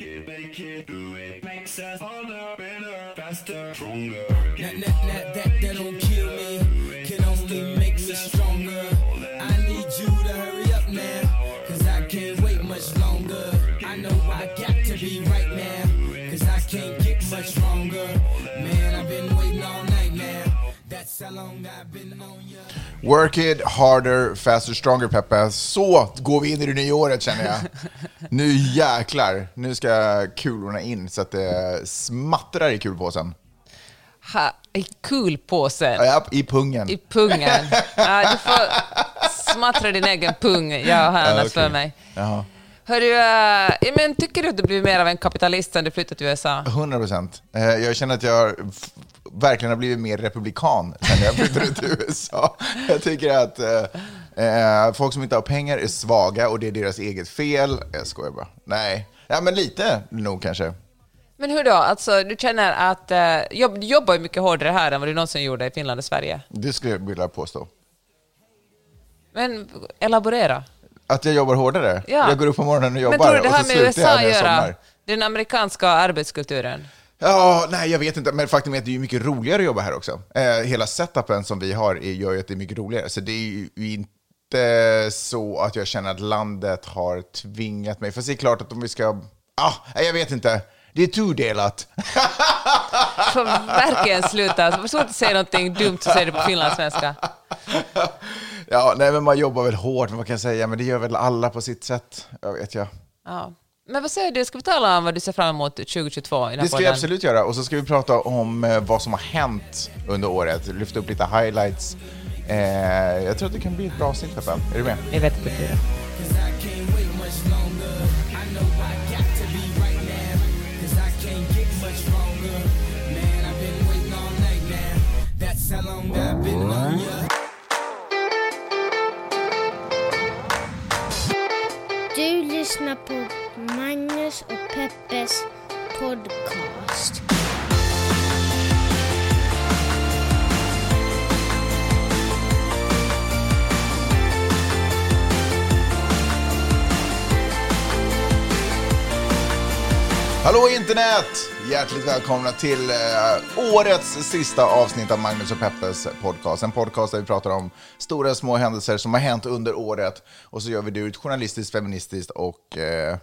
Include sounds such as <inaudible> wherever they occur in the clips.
it, make it, do it. Makes us harder, better, faster, stronger. That, that, that, that, that don't kill me, can only make me stronger. I need you to hurry up now, cause I can't wait much longer. I know I got to be right now, cause I can't get much stronger. Man, I've been waiting all night now. That's how long I've been on ya. Work it harder, faster, stronger Peppe. Så går vi in i det nya året känner jag. <laughs> Nu jäklar, nu ska kulorna in så att det smattrar i kulpåsen. Ha, I kulpåsen. Ja, I pungen. I pungen. Ja, du får smattra din egen pung. Jag har annat för mig. Jaha. Hörru, äh, ja, men tycker du att du blir mer av en kapitalist sen du flyttat till USA? 100 procent. Jag känner att jag verkligen har blivit mer republikan sen jag flyttade till <laughs> USA. Jag tycker att eh, eh, folk som inte har pengar är svaga och det är deras eget fel. Jag skojar bara. Nej, ja, men lite nog kanske. Men hur då? Alltså, du känner att äh, jobb, du jobbar ju mycket hårdare här än vad du någonsin gjorde i Finland och Sverige. Det skulle jag vilja påstå. Men elaborera. Att jag jobbar hårdare? Ja. Jag går upp på morgonen och Men jobbar tror du det här så med USA jag göra? Den amerikanska arbetskulturen? Ja, nej, jag vet inte. Men faktum är att det är mycket roligare att jobba här också. Eh, hela setupen som vi har är, gör ju att det är mycket roligare. Så det är ju inte så att jag känner att landet har tvingat mig. Fast det är klart att om vi ska... Ah, jag vet inte. Det är tudelat. <laughs> Får verkligen sluta. Så svårt att säga någonting dumt så säger du på finlandssvenska. <laughs> ja, nej, men man jobbar väl hårt, men vad kan säga? Men det gör väl alla på sitt sätt. Jag vet jag. Ja. Men vad säger du, ska vi tala om vad du ser fram emot 2022 i Det ska vi absolut göra. Och så ska vi prata om eh, vad som har hänt under året. Lyfta upp lite highlights. Eh, jag tror att det kan bli ett bra avsnitt, Peppe. Är du med? Jag vet inte det. Cause I can't wait much longer. Hallå internet! Hjärtligt välkomna till eh, årets sista avsnitt av Magnus och Peppes podcast. En podcast där vi pratar om stora små händelser som har hänt under året. Och så gör vi det ur ett journalistiskt, feministiskt och... Eh,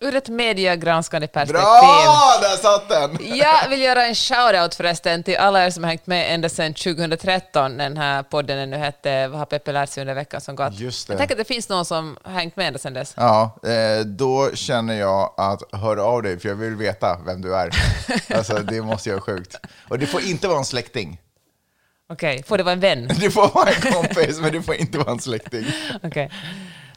Ur ett mediegranskande perspektiv. bra! Där satt den! Jag vill göra en shout-out förresten till alla er som har hängt med ända sedan 2013, den här podden ännu hette Vad har Peppe lärt sig under veckan som gått? Just det. Jag tänker att det finns någon som har hängt med ända sedan dess. Ja, eh, då känner jag att hör av dig, för jag vill veta vem du är. <laughs> Alltså, det måste jag sjukt. Och det får inte vara en släkting. Okej, får det vara en vän? <laughs> Det får vara en kompis, men det får inte vara en släkting. Okej.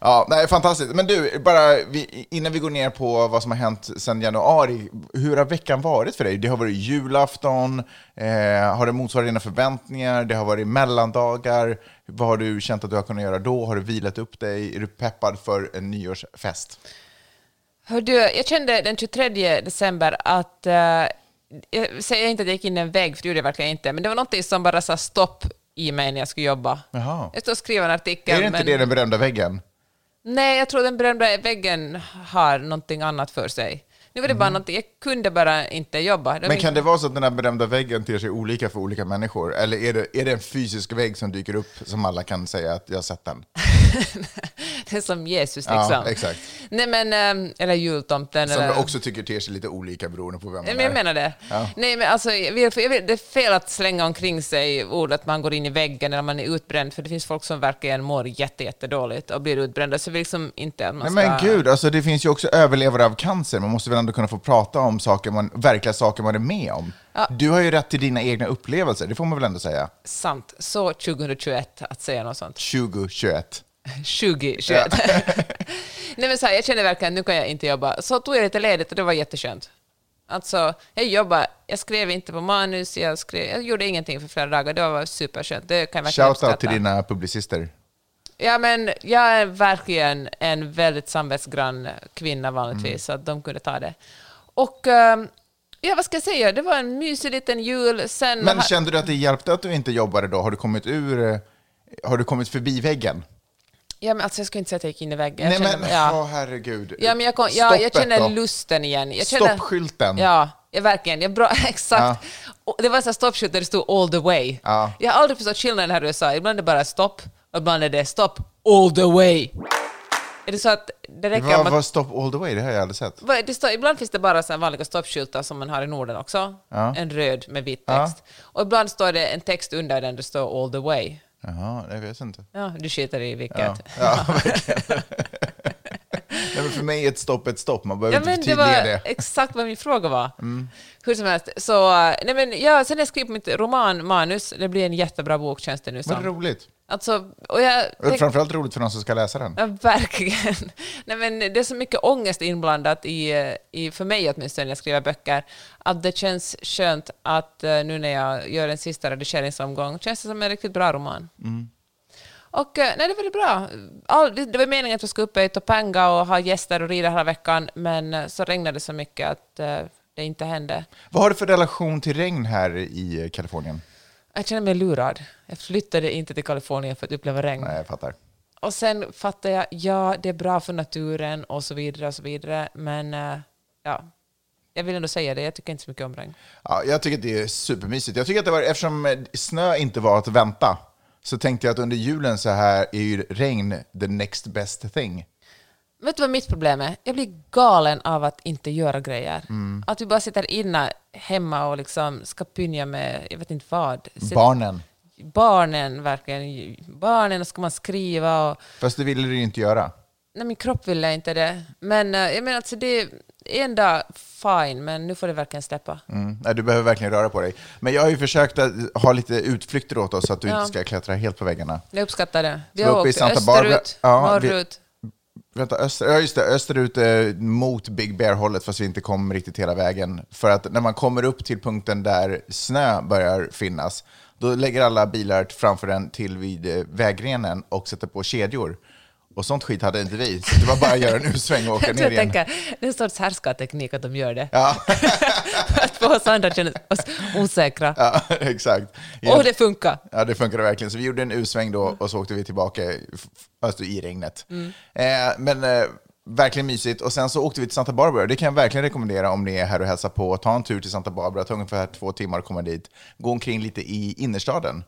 Ja, nej, fantastiskt. Men du, bara vi, innan vi går ner på vad som har hänt sedan januari, hur har veckan varit för dig? Det har varit julafton, eh, har det motsvarat dina förväntningar? Det har varit mellandagar. Vad har du känt att du har kunnat göra då? Har du vilat upp dig? Är du peppad för en nyårsfest? Hör du, jag kände den 23 december att... eh, jag säger inte att jag gick in i en vägg, för det gjorde jag verkligen inte, men det var något som bara sa stopp i mig när jag skulle jobba. Jaha. Jag stod och skrev en artikel. är det inte men... det den berömda väggen? Nej, jag tror den berömda väggen har någonting annat för sig. Nu var det bara någonting, jag kunde bara inte jobba. Det. Men kan det vara så att den här berömda väggen ter sig olika för olika människor? Eller är det, är det en fysisk vägg som dyker upp som alla kan säga att jag har sett den? <laughs> det är som Jesus Ja, liksom. exakt. Nej men, ehm, eller jultomten. Som eller... också tycker ter sig lite olika beroende på vem man men jag är. menar det. Ja. Nej, men alltså, jag vill, jag vill, det är fel att slänga omkring sig ord att man går in i väggen eller man är utbränd, för det finns folk som verkligen mår jätte, jättedåligt och blir utbrända, så vill liksom inte att man Nej ska... men gud, alltså det finns ju också överlevare av cancer. Man måste väl ändå kunna få prata om saker man, verkliga saker man är med om. Du har ju rätt till dina egna upplevelser, det får man väl ändå säga. Sant. Så 2021 att säga något sånt. 2021. 2021. <laughs> Nej men så här, jag kände verkligen nu kan jag inte jobba. Så tog jag lite ledigt och det var jätteskönt. Alltså, jag jobbade, jag skrev inte på manus, jag, skrev, jag gjorde ingenting för flera dagar. Det var superskönt. Det kan jag verkligen Shoutout till dina publicister. Ja, men jag är verkligen en väldigt samvetsgrann kvinna vanligtvis, så att de kunde ta det. Och ehm, ja, vad ska jag säga, det var en mysig liten jul. Sen Men kände du att det hjälpte att du inte jobbade då? Har du kommit ur, eh, har du kommit förbi väggen? Ja, men alltså jag skulle inte säga att jag gick in i väggen. Jag Nej kände- men, ja. åh herregud. Ja, men jag, kom, ja, jag känner då. lusten igen. Jag känner, Stoppskylten. Ja, ja, verkligen. Jag bra, <laughs> exakt. Och det var en stoppskylt där det stod all the way. Ja. Jag har aldrig förstått skillnaden här i USA. Ibland är det bara stopp, och ibland är det stopp all the way. Är det så att det räcker Vad med... var stop all the way? Det har jag aldrig sett. Vad- Det står, ibland finns det bara så vanliga stoppskyltar som man har i Norden också. Ja. En röd med vit Ja. text. Och ibland står det en text under den det står all the way. Jaha, jag vet inte. Ja, du skiter i vilket. Ja, ja <laughs> verkligen. Nej, men för mig är ett stopp ett stopp, man behöver Ja, inte men det förtydliga var det. exakt vad min fråga var. Mm. Hur som helst, så... eh, Nej men, ja, sen har jag skrivit mitt romanmanus. Det blir en jättebra bok, känns det nu Vad som. roligt. Alltså, och jag... Och tänk- Framförallt roligt för någon som ska läsa den. Ja, verkligen. <laughs> Nej, men det är så mycket ångest inblandat i, eh, i, för mig åtminstone när jag skriver böcker, att det känns skönt att eh, nu när jag gör en sista redigeringsomgång, känns det som en riktigt bra roman. Och eh, nej, det var det bra. All, det, det var meningen att jag skulle uppe i Topanga och ha gäster och rida hela veckan, men så regnade det så mycket att det inte hände. Vad har du för relation till regn här i Kalifornien? Jag känner mig lurad. Jag flyttade inte till Kalifornien för att uppleva regn. Nej, jag fattar. Och sen fattar jag, ja, det är bra för naturen och så vidare och så vidare, men eh, ja, jag vill ändå säga det, jag tycker inte så mycket om regn. Ja, jag tycker att det är supermysigt. Jag tycker att det var, eftersom eh, snö inte var att vänta, så tänkte jag att under julen så här är ju regn the next best thing. Vet du vad mitt problem är? Jag blir galen av att inte göra grejer. Mm. Att vi bara sitter inne hemma och liksom ska pynja med, jag vet inte vad. Sitt- Barnen. Barnen, verkligen. Barnen ska man skriva och... Fast det ville du inte göra. Nej, min kropp ville inte det. Men eh, jag menar, alltså det är en dag fine, men nu får det verkligen släppa. Mm. Nej, du behöver verkligen röra på dig. Men jag har ju försökt att ha lite utflykter åt oss så att du Ja. inte ska klättra helt på väggarna. Jag uppskattar det. Vi Så har åkt österut, Ja, vi- norrut. Vänta, öster, ja just det, österut eh, mot Big Bear-hållet fast vi inte kom riktigt hela vägen. För att när man kommer upp till punkten där snö börjar finnas, då lägger alla bilar framför den till vid eh, vägrenen och sätter på kedjor. Och sånt skit hade inte vi, så det var bara att göra en U-sväng och åka <laughs> ner igen. tänker, det är en sorts härskarteknik att de gör det. Ja, <laughs> att få oss andra att känna oss osäkra. ja, <laughs> exakt. Och det funkar. Ja, det funkade verkligen. Så vi gjorde en U-sväng då och så åkte vi tillbaka alltså i regnet. Eh, men eh, verkligen mysigt. Och sen så åkte vi till Santa Barbara. Det kan jag verkligen rekommendera om ni är här och hälsar på. Ta en tur till Santa Barbara, ta ungefär två timmar att komma dit. Gå omkring lite i innerstaden.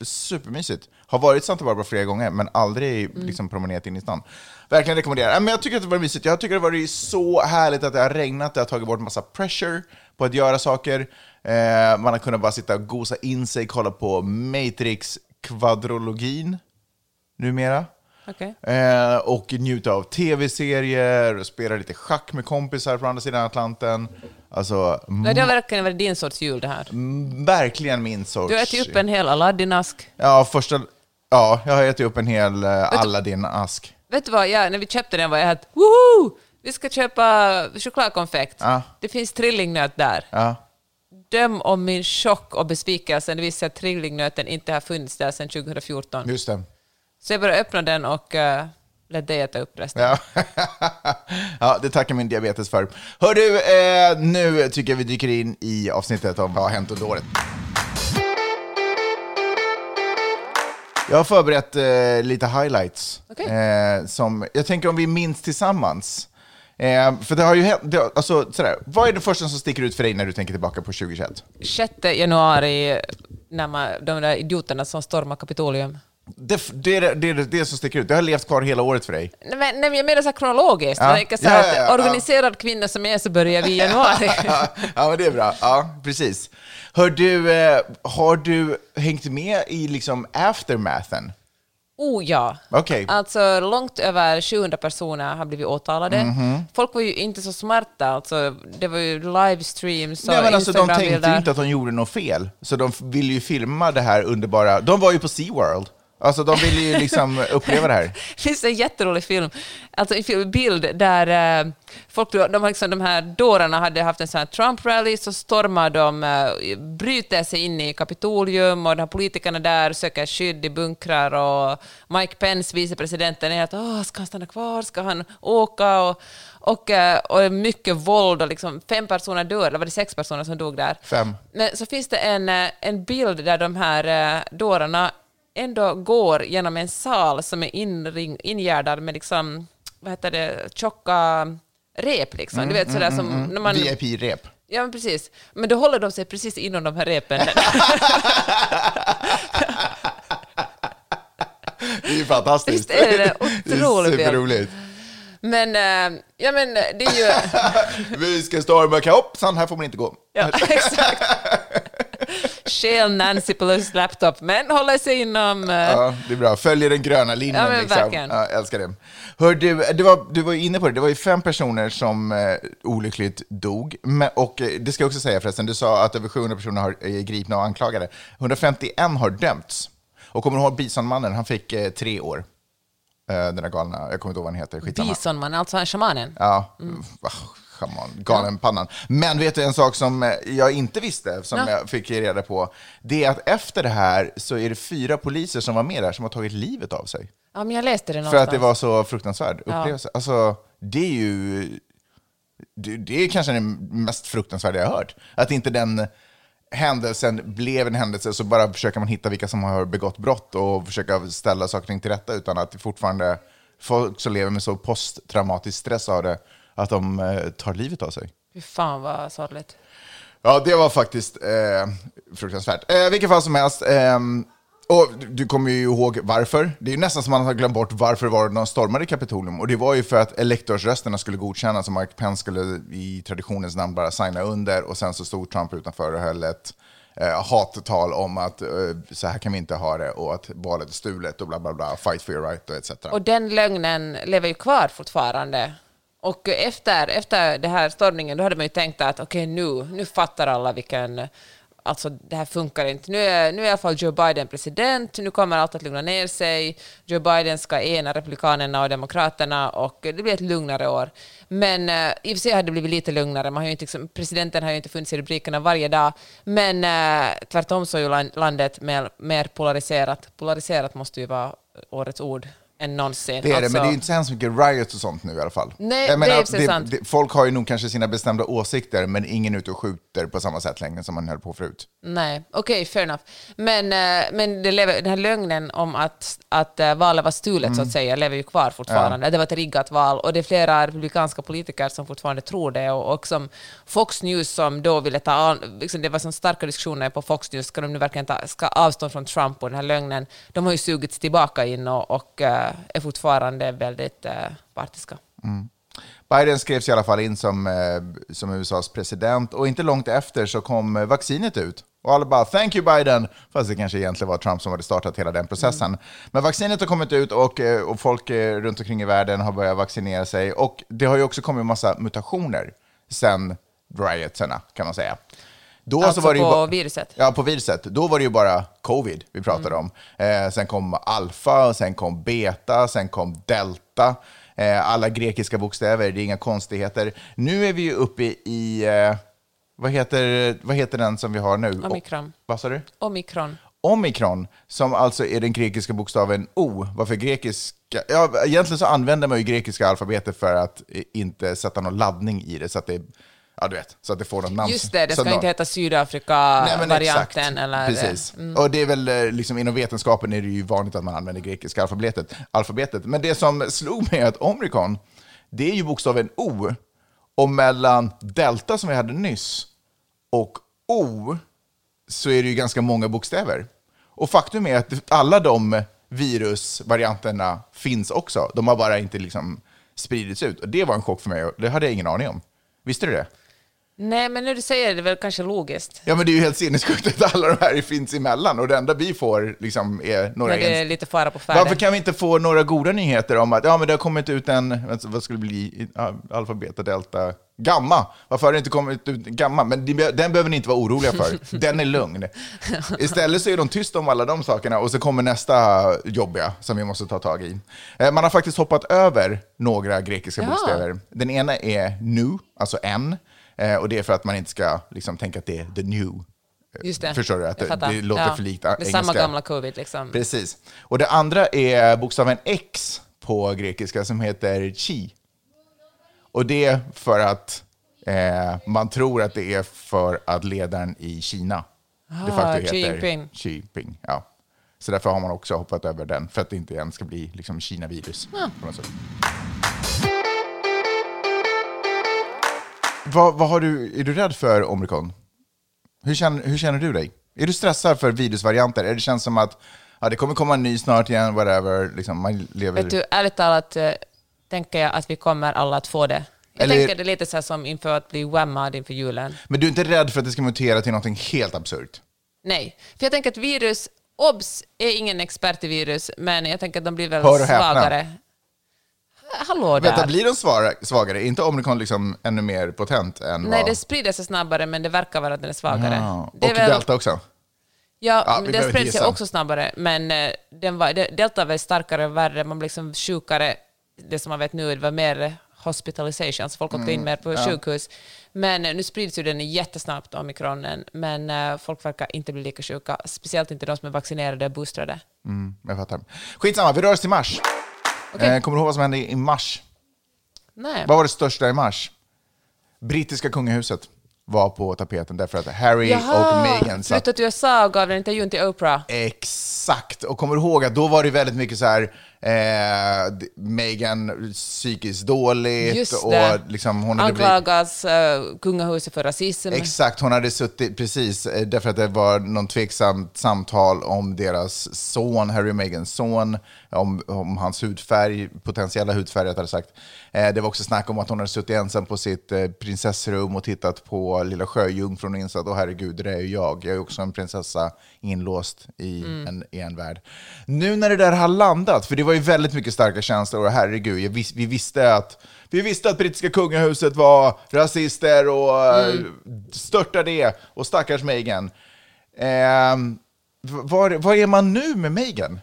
Supermysigt. Har varit i Santa Barbara flera gånger, men aldrig liksom, promenerat in i stan. Verkligen rekommendera. Ja, Men jag tycker att det var mysigt. Jag tycker det har varit så härligt att det har regnat. Det har tagit bort massa pressure på att göra saker. Eh, man har kunnat bara sitta och gosa in sig, kolla på Matrix kvadrologin numera. Okej. Eh, och njuta av tv-serier och spela lite schack med kompisar på andra sidan Atlanten. Alltså, Nej, det har verkligen varit din sorts jul det här. m- verkligen min sorts... Du har ätit upp en hel Aladdin-ask. Ja, första... Ja, jag har ätit upp en hel uh, Aladdin-ask. Vet du vad, ja, när vi köpte den var jag helt woho! Vi ska köpa chokladkonfekt. Ja. Det finns trillingnöt där. Ja. Döm om min chock och besvikelse när visade sig att trillingnöten inte har funnits där sedan 2014. Just det. Så jag bara öppnade den och uh, lät dig äta upp resten. Ja. <laughs> ja, det tackar min diabetes för. Hör du, eh, nu tycker jag vi dyker in i avsnittet om vad har hänt under året. Jag har förberett eh, lite highlights. Okej. Eh, som, jag tänker om vi minns tillsammans. Eh, för det har ju hänt, det, har- alltså, sådär, vad är det första som sticker ut för dig när du tänker tillbaka på 2021? 6 januari, när man, de där idioterna som stormar Kapitolium. Det, det, är det, det det som sticker ut. Det har levt kvar hela året för dig. Nej, men, nej, jag menar så här kronologiskt. Ja. Jag tänker så här Ja, ja, att organiserad kvinna som jag är så börjar vi i januari. <laughs> ja, men det är bra. Ja, precis. Hör du, eh, har du hängt med i liksom aftermathen? oh ja. Okej. Alltså långt över 700 personer har blivit åtalade. Mhm. Folk var ju inte så smarta. Alltså, det var ju livestreams och Nej, men alltså, de tänkte ju inte att de gjorde något fel, så de ville ju filma det här underbara. De var ju på SeaWorld. Alltså, de ville ju liksom <laughs> uppleva det här. Det finns en jätterolig film, alltså en bild där eh, folk, de, liksom, de här dårarna hade haft en sån här Trump-rally, så stormar de, eh, bryter sig in i Kapitolium och de här politikerna där söker skydd i bunkrar och Mike Pence, vicepresidenten, är helt Åh, ska han stanna kvar, ska han åka? Och, och, eh, och mycket våld och liksom fem personer dör, eller var det sex personer som dog där? Fem. Men så finns det en, en bild där de här dårarna ändå går genom en sal som är inring, ingärdad med liksom, vad heter det, tjocka rep liksom. du vet sådär som när man... VIP-rep. Ja, men precis. Men då håller de sig precis inom de här repen. <laughs> Det är ju fantastiskt. Visst är det Det är otroligt superroligt. Men, eh, ja men det är ju... <laughs> Vi ska storma hoppsan, här får man inte gå. Ja, <laughs> exakt. Stjäl Nancy Pelosi's laptop, men håller sig inom... eh, Ja, det är bra. Följer den gröna linjen. Ja, men liksom. verkligen. Ja, älskar det. Hör du, det var, du var inne på det, det var ju fem personer som eh, olyckligt dog. Men, och eh, det ska jag också säga förresten, du sa att över 700 personer har, är gripna och anklagade. 151 har dömts. Och kommer du ihåg Bisonmannen? Han fick eh, tre år. Eh, den där galna, jag kommer inte ihåg vad han heter. Skitsamma. Bisonman, alltså han shamanen. Ja, ah, shaman, galen pannan. Men vet du en sak som eh, jag inte visste, som Ja. jag fick reda på? Det är att efter det här så är det fyra poliser som var med där som har tagit livet av sig. Ja, men jag läste det För någonstans. att det var så fruktansvärd upplevelse. Alltså, det är ju... Det, det är kanske det mest fruktansvärda jag har hört. Att inte den händelsen blev en händelse, så bara försöker man hitta vilka som har begått brott och försöka ställa saker till rätta, utan att det fortfarande folk som lever med så posttraumatisk stress av det, att de eh, tar livet av sig. Fy fan vad sorgligt. Ja, det var faktiskt eh, fruktansvärt. Eh, vilket fall som helst. ehm, och du- kommer ju ihåg varför. Det är ju nästan som man har glömt bort varför var det någon stormade Kapitolium. Och det var ju för att elektorsrösterna skulle godkännas och Mike Pence skulle i traditionens namn bara signa under. Och sen så stod Trump utanför och höll ett eh, hattal om att eh, så här kan vi inte ha det och att valet är stulet och bla bla bla, fight for your right och etc. Och den lögnen lever ju kvar fortfarande. Och efter, efter den här stormningen, då hade man ju tänkt att okej, nu, nu fattar alla vilken... Alltså, det här funkar inte. Nu är, nu är i alla fall Joe Biden president, nu kommer allt att lugna ner sig. Joe Biden ska ena Republikanerna och Demokraterna och det blir ett lugnare år. Men eh, i och för sig har det blivit lite lugnare. Man har ju inte, liksom, presidenten har ju inte funnits i rubrikerna varje dag. Men eh, tvärtom så är ju landet mer, mer polariserat. Polariserat måste ju vara årets ord än någonsin. Det är det, Alltså- men det är ju inte så hemskt mycket riots och sånt nu i alla fall. Nej, Jag det är menar, för sig sant. folk har ju nog kanske sina bestämda åsikter, men ingen ute och skjuter på samma sätt längre som man höll på förut. Nej, okej, fair enough. Men, eh, men det lever, den här lögnen om att, att eh, valet var stulet, Mm. så att säga, lever ju kvar fortfarande. Det var ett riggat val och det är flera republikanska politiker som fortfarande tror det. Och, och som Fox News som då ville ta an, liksom det var så starka diskussioner på Fox News, ska de nu verkligen ta ska avstå från Trump och den här lögnen? De har ju sugits tillbaka in och, och eh, är fortfarande väldigt uh, partiska. Biden skrevs i alla fall in som, eh, som USAs president och inte långt efter så kom eh, vaccinet ut. Och alla bara “Thank you Biden”, fast det kanske egentligen var Trump som hade startat hela den processen. Men vaccinet har kommit ut och, eh, och folk eh, runt omkring i världen har börjat vaccinera sig. Och det har ju också kommit en massa mutationer sen riotserna, kan man säga. Då Alltså var det ju på viruset? Ja, på viruset. Då var det ju bara covid vi pratade om. Eh, sen kom alfa, sen kom beta, sen kom delta. Eh, alla grekiska bokstäver, det är inga konstigheter. Nu är vi ju uppe i, eh, vad, heter, vad heter den som vi har nu? Omikron. O- vad sa du? Omikron. Omikron, som alltså är den grekiska bokstaven O. Varför grekiska? Ja, egentligen så använder man ju grekiska alfabetet för att inte sätta någon laddning i det, så att det, ja, du vet, så att det får någon namn. Just det, det ska inte heta Sydafrika-varianten. eller Precis. Mm. Och det är väl eh, liksom inom vetenskapen är det ju vanligt att man använder grekiska alfabetet. alfabetet. Men det som slog mig är att omikron, det är ju bokstaven O. Och mellan delta som vi hade nyss och O så är det ju ganska många bokstäver. Och faktum är att alla de virusvarianterna finns också. De har bara inte liksom spridits ut. Och det var en chock för mig och det hade jag ingen aning om. Visste du det? Nej, men när du säger det, det är väl kanske logiskt. Ja, men det är ju helt sinnessjukt att alla de här finns emellan och det enda vi får liksom är några När det är lite fara på färden. Varför kan vi inte få några goda nyheter om att ja, men det har kommit ut en, vad skulle det bli, alfa, beta, delta, gamma? Varför har det inte kommit ut gamma? Men den behöver ni inte vara oroliga för, <laughs> den är lugn. Istället så är de tysta om alla de sakerna och så kommer nästa jobbiga som vi måste ta tag i. Eh, Man har faktiskt hoppat över några grekiska Ja. bokstäver. Den ena är nu, alltså N, eh, och det är för att man inte ska liksom, tänka att det är the new. Just det. Förstår du? Att det, det låter för likt Det är engelska. samma gamla covid liksom. Precis. Och det andra är bokstaven X på grekiska som heter chi. Och det är för att eh, man tror att det är för att ledaren i Kina de Ah, facto Xi heter Jinping. Xi Jinping. Ja. Så därför har man också hoppat över den, för att det inte igen ska bli liksom Kina-virus. något sätt. Vad, vad har du, är du rädd för Omicron? Hur känner, hur känner du dig? Är du stressad för virusvarianter? Är det känns som att ja, det kommer komma en ny snart igen, whatever, liksom, man lever... Vet du, ärligt talat eh, tänker jag att vi kommer alla att få det. Jag Eller- tänker det lite så här som inför att bli whammad inför julen. Men du är inte rädd för att det ska mutera till något helt absurt? Nej, för jag tänker att virus, OBS är ingen expert i virus, men jag tänker att de blir väl Hör och häpna. svagare. Hallå där. Vänta, blir de svara, svagare? Är inte Omicron liksom ännu mer potent än Nej, vad... det sprider sig snabbare, men det verkar vara att den är svagare. Ja. Det är Och väl- Delta också? Ja, Ja, den sprider sig också snabbare, men eh, den var, Delta var starkare och värre, man blev liksom sjukare. Det som man vet nu, det var mer hospitalization, så folk åkte Mm, in mer på sjukhus. Men eh, nu sprids ju den jättesnabbt, omikronen, men eh, folk verkar inte bli lika sjuka, speciellt inte de som är vaccinerade och boostade. Mm, jag fattar. Skitsamma, vi rör oss till mars. Okej. Eh, kommer du ihåg vad som hände i mars? Nej. Vad var det största i mars? Brittiska kungahuset var på tapeten därför att Harry och Meghan satt flyttat till USA och gav den intervjun till Oprah. Exakt, och kommer du ihåg att då var det väldigt mycket så här, eh, Meghan psykiskt dåligt Just och det. liksom hon hade blivit... Anklagas uh, kungahuset för rasism. Exakt, hon hade suttit, precis, eh, därför att det var någon tveksamt samtal om deras son, Harry och Meghans son, om, om hans hudfärg, potentiella hudfärg rättare sagt. Eh, det var också snack om att hon hade suttit ensam på sitt eh, prinsessrum och tittat på Lilla Sjöjungfrun och insett, åh herregud, det är ju jag. Jag är också en prinsessa inlåst i, en, i en värld. Nu när det där har landat, för det var ju väldigt mycket starka känslor, och herregud, vis, vi visste att vi visste att brittiska kungahuset var rasister och eh, störtade det, och stackars Meghan. Var, var är man nu med Meghan?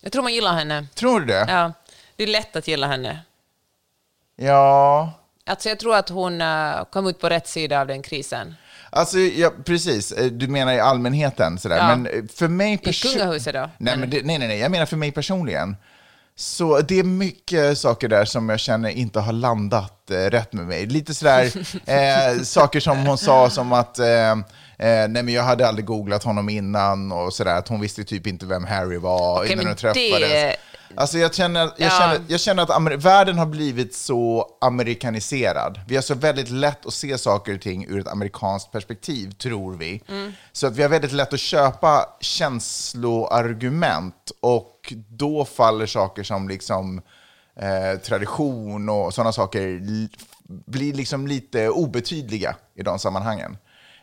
Jag tror man gillar henne. Tror du det? Ja, det är lätt att gilla henne. Ja. Alltså jag tror att hon eh, kom ut på rätt sida av den krisen. Alltså, ja, precis. Eh, Du menar i allmänheten, sådär. Ja. Men eh, för mig I perso- kungahuset då? Nej, men det, nej, nej, nej, jag menar för mig personligen. Så det är mycket saker där som jag känner inte har landat eh, rätt med mig. Lite sådär, <laughs> eh, saker som hon sa som att eh, eh, nej, men jag hade aldrig googlat honom innan och sådär, att hon visste typ inte vem Harry var Okej, innan de träffades. det- Alltså jag känner, jag Ja. känner, jag känner att amer- världen har blivit så amerikaniserad. Vi har så väldigt lätt att se saker och ting ur ett amerikanskt perspektiv, tror vi. Så att vi har väldigt lätt att köpa känsloargument och då faller saker som liksom eh, tradition och sådana saker blir liksom lite obetydliga i de sammanhangen.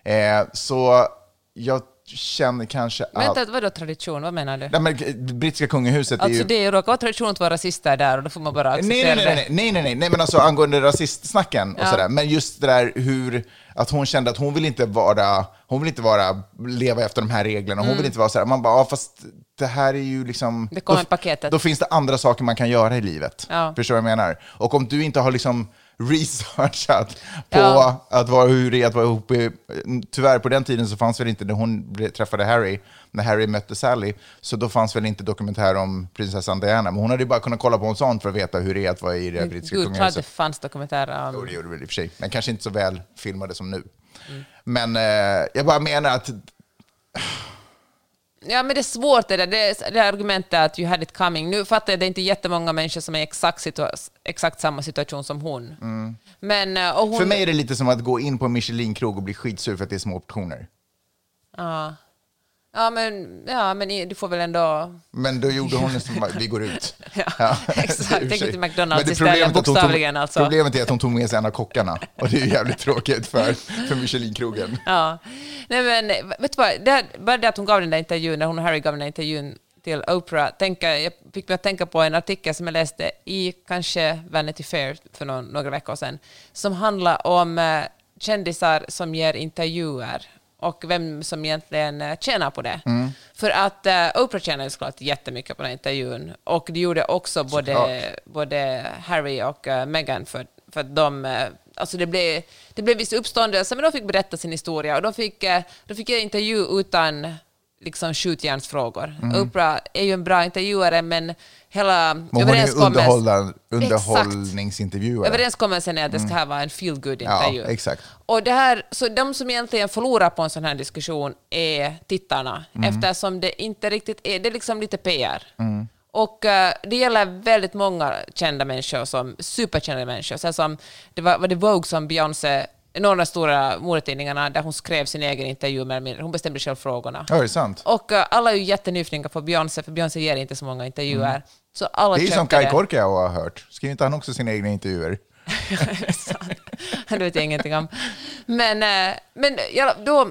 Eh, så jag känner kanske att... Vänta, vadå tradition? Vad menar du? Nej, men, eh, brittiska kungahuset är Alltså ju... det råkar vara tradition att vara rasister där och då får man bara acceptera nej, nej, nej, nej, nej, nej, nej, men alltså angående rasistsnacken och Ja. sådär. Men just det där hur, att hon kände att hon vill inte vara, hon vill inte vara, leva efter de här reglerna. Hon vill inte vara sådär, man bara, ja, fast det här är ju liksom... Mm. Det kommer då, paketet. Då finns det andra saker man kan göra i livet. Ja. Förstår du vad jag menar? Och om du inte har liksom researchat <laughs> på Ja. att vara, hur det är att vara ihop i, Tyvärr, på den tiden så fanns väl inte, när hon träffade Harry, när Harry mötte Sally, så då fanns väl inte dokumentär om prinsessan Diana. Men hon hade ju bara kunnat kolla på en sån för att veta hur det är att vara i det brittiska Gud, klart det kungahuset. fanns dokumentärer Jo, om... det gjorde det väl i och för sig. Men kanske inte så väl filmade som nu. Men eh, jag bara menar att Ja, men det är svårt det där. Det, är- det är argumentet att you had it coming. Nu fattar jag, det är inte jättemånga människor som är i exakt, exakt samma situation som hon. Men, eh, och hon... Mm. för mig är det lite som att gå in på en Michelin-krog och bli skitsur för att det är små portioner. Ja. Ja, men, ja, men du får väl ändå... Men då gjorde hon nästan vi går ut. <laughs> Ja, <laughs> exakt. och för Tänk till McDonald's istället, problemet är att hon bokstavligen tog, alltså. Problemet är att hon tog med sig en av kockarna. Och det är jävligt tråkigt för, för Michelin-krogen. <laughs> Ja. Nej, men vet du vad? Det, bara det att hon gav den där intervjun, när hon och Harry gav den där intervjun till Oprah, tänka, jag fick mig att tänka på en artikel som jag läste i kanske Vanity Fair för någon, några veckor sedan, som handlar om eh, kändisar som ger intervjuer och vem som egentligen eh, tjänar på det. Mm. För att eh, Oprah tjänar ju såklart jättemycket på den här intervjun och det gjorde också både, Såklart. både Harry och uh, Meghan för, för att de... eh, alltså det blev, det blev viss uppståndelse, men de fick berätta sin historia och de fick, de fick en intervju utan liksom skjutjärnsfrågor. Mm. Oprah är ju en bra intervjuare, men hela Men hon är överenskommelsen... underhållningsintervjuare. Överenskommelsen är att det ska här vara en feel good intervju Mm. Ja, exakt. Och det här, så de som egentligen förlorar på en sån här diskussion är tittarna, Mm. eftersom det inte riktigt är, det är liksom lite PR. Och eh, det gäller väldigt många kända människor, som superkända människor. Så som, det var, var det Vogue som Beyoncé, någon av de stora modetidningarna, där hon skrev sin egen intervju med mindre. Hon bestämde själv frågorna. Ja, det är sant. Och eh, alla är ju jättenyfikna på Beyoncé, för Beyoncé ger inte så många intervjuer. Så alla Mm. Det är som Kai Korkeaou har hört. Skriver inte han också sina egna intervjuer? <laughs> det vet jag ingenting om. Men, eh, men, ja, då,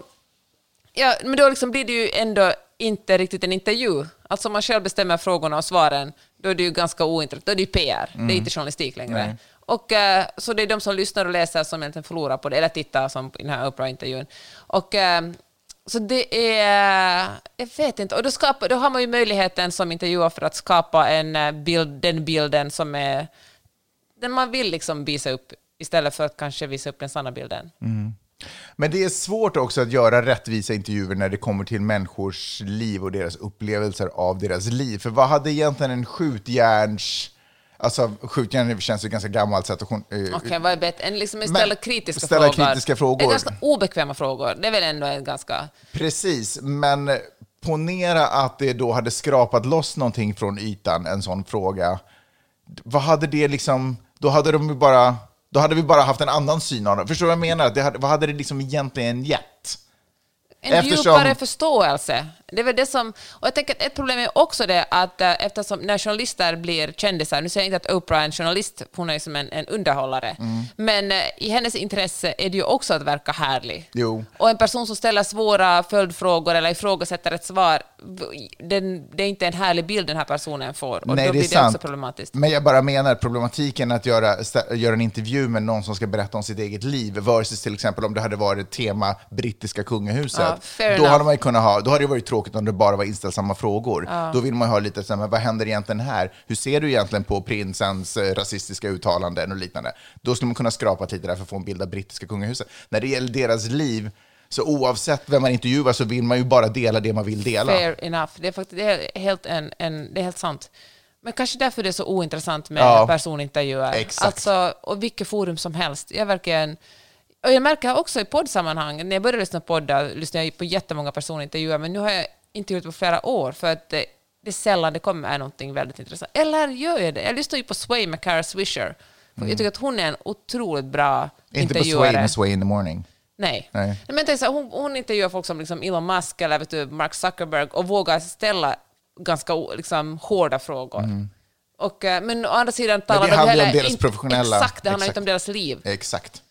ja, men då liksom blir det ju ändå inte riktigt en intervju. Alltså om man själv bestämmer frågorna och svaren, då är det ju ganska ointressant. Då är det ju PR, det är inte journalistik längre. Nej. Och, eh, så det är de som lyssnar och läser som egentligen förlorar på det, eller tittar som i den här Oprah-intervjun. Och, eh, så det är... Jag vet inte. Och då, skapar, då har man ju möjligheten som intervjuare för att skapa en eh, bild, den bilden som är den man vill liksom visa upp istället för att kanske visa upp den sanna bilden. Mm. Men det är svårt också att göra rättvisa intervjuer när det kommer till människors liv och deras upplevelser av deras liv. För vad hade egentligen en skjutjärns... Alltså skjutjärn känns ju ganska gammalt. Eh, Okej, vad är bättre? En liksom ställa kritiska ställa frågor. kritiska frågor. Ganska obekväma frågor. Det är väl ändå en ganska... Precis, men ponera att det då hade skrapat loss någonting från ytan, en sån fråga. Vad hade det liksom... Då hade de ju bara... Då hade vi bara haft en annan syn av det. Förstår du vad jag menar? Det hade, vad hade det liksom egentligen gett? En Eftersom- djupare förståelse. Det är väl det som... Och jag tänker att ett problem är också det att eh, eftersom när journalister blir kändisar, nu säger jag inte att Oprah är en journalist, hon är som en, en underhållare, Mm. men eh, i hennes intresse är det ju också att verka härlig. Jo. Och en person som ställer svåra följdfrågor eller ifrågasätter ett svar, den, det är inte en härlig bild den här personen får. Och Nej, då det är blir det sant. också problematiskt. Men jag bara menar problematiken att göra, göra en intervju med någon som ska berätta om sitt eget liv versus till exempel om det hade varit tema brittiska kungahuset. Ja, då enough. hade man ju kunnat ha, då hade det varit tråkigt om det bara var inställsamma frågor. Då vill man ju ha lite så här, men vad händer egentligen här? Hur ser du egentligen på prinsens eh, rasistiska uttalanden och liknande? Då skulle man kunna skrapa lite där för att få en bild av brittiska kungahuset. När det gäller deras liv, så oavsett vem man intervjuar så vill man ju bara dela det man vill dela. Fair enough. Det är, faktiskt, det är, helt, en, en, det är helt sant. Men kanske därför det är så ointressant med Ja, personintervjuer. exakt. Alltså, och vilket forum som helst. Jag verkligen... Och jag märker också i poddsammanhang, när jag började lyssna på poddar lyssnade jag på jättemånga personintervjuer, men nu har jag inte gjort det på flera år, för att det, det är sällan det kommer någonting väldigt intressant. Eller gör jag det? Jag lyssnar ju på Sway med Cara Swisher. För Jag tycker att hon är en otroligt bra Mm. Inte på intervjuare. Sway med Sway in the morning. Nej. Nej. Men så här, hon, hon intervjuar folk som liksom Elon Musk eller vet du, Mark Zuckerberg och vågar ställa ganska liksom, hårda frågor. Och, eh, men å andra sidan talar Mm. det de handlar om heller deras inte- professionella- Exakt, det handlar exakt. inte om deras liv. Exakt.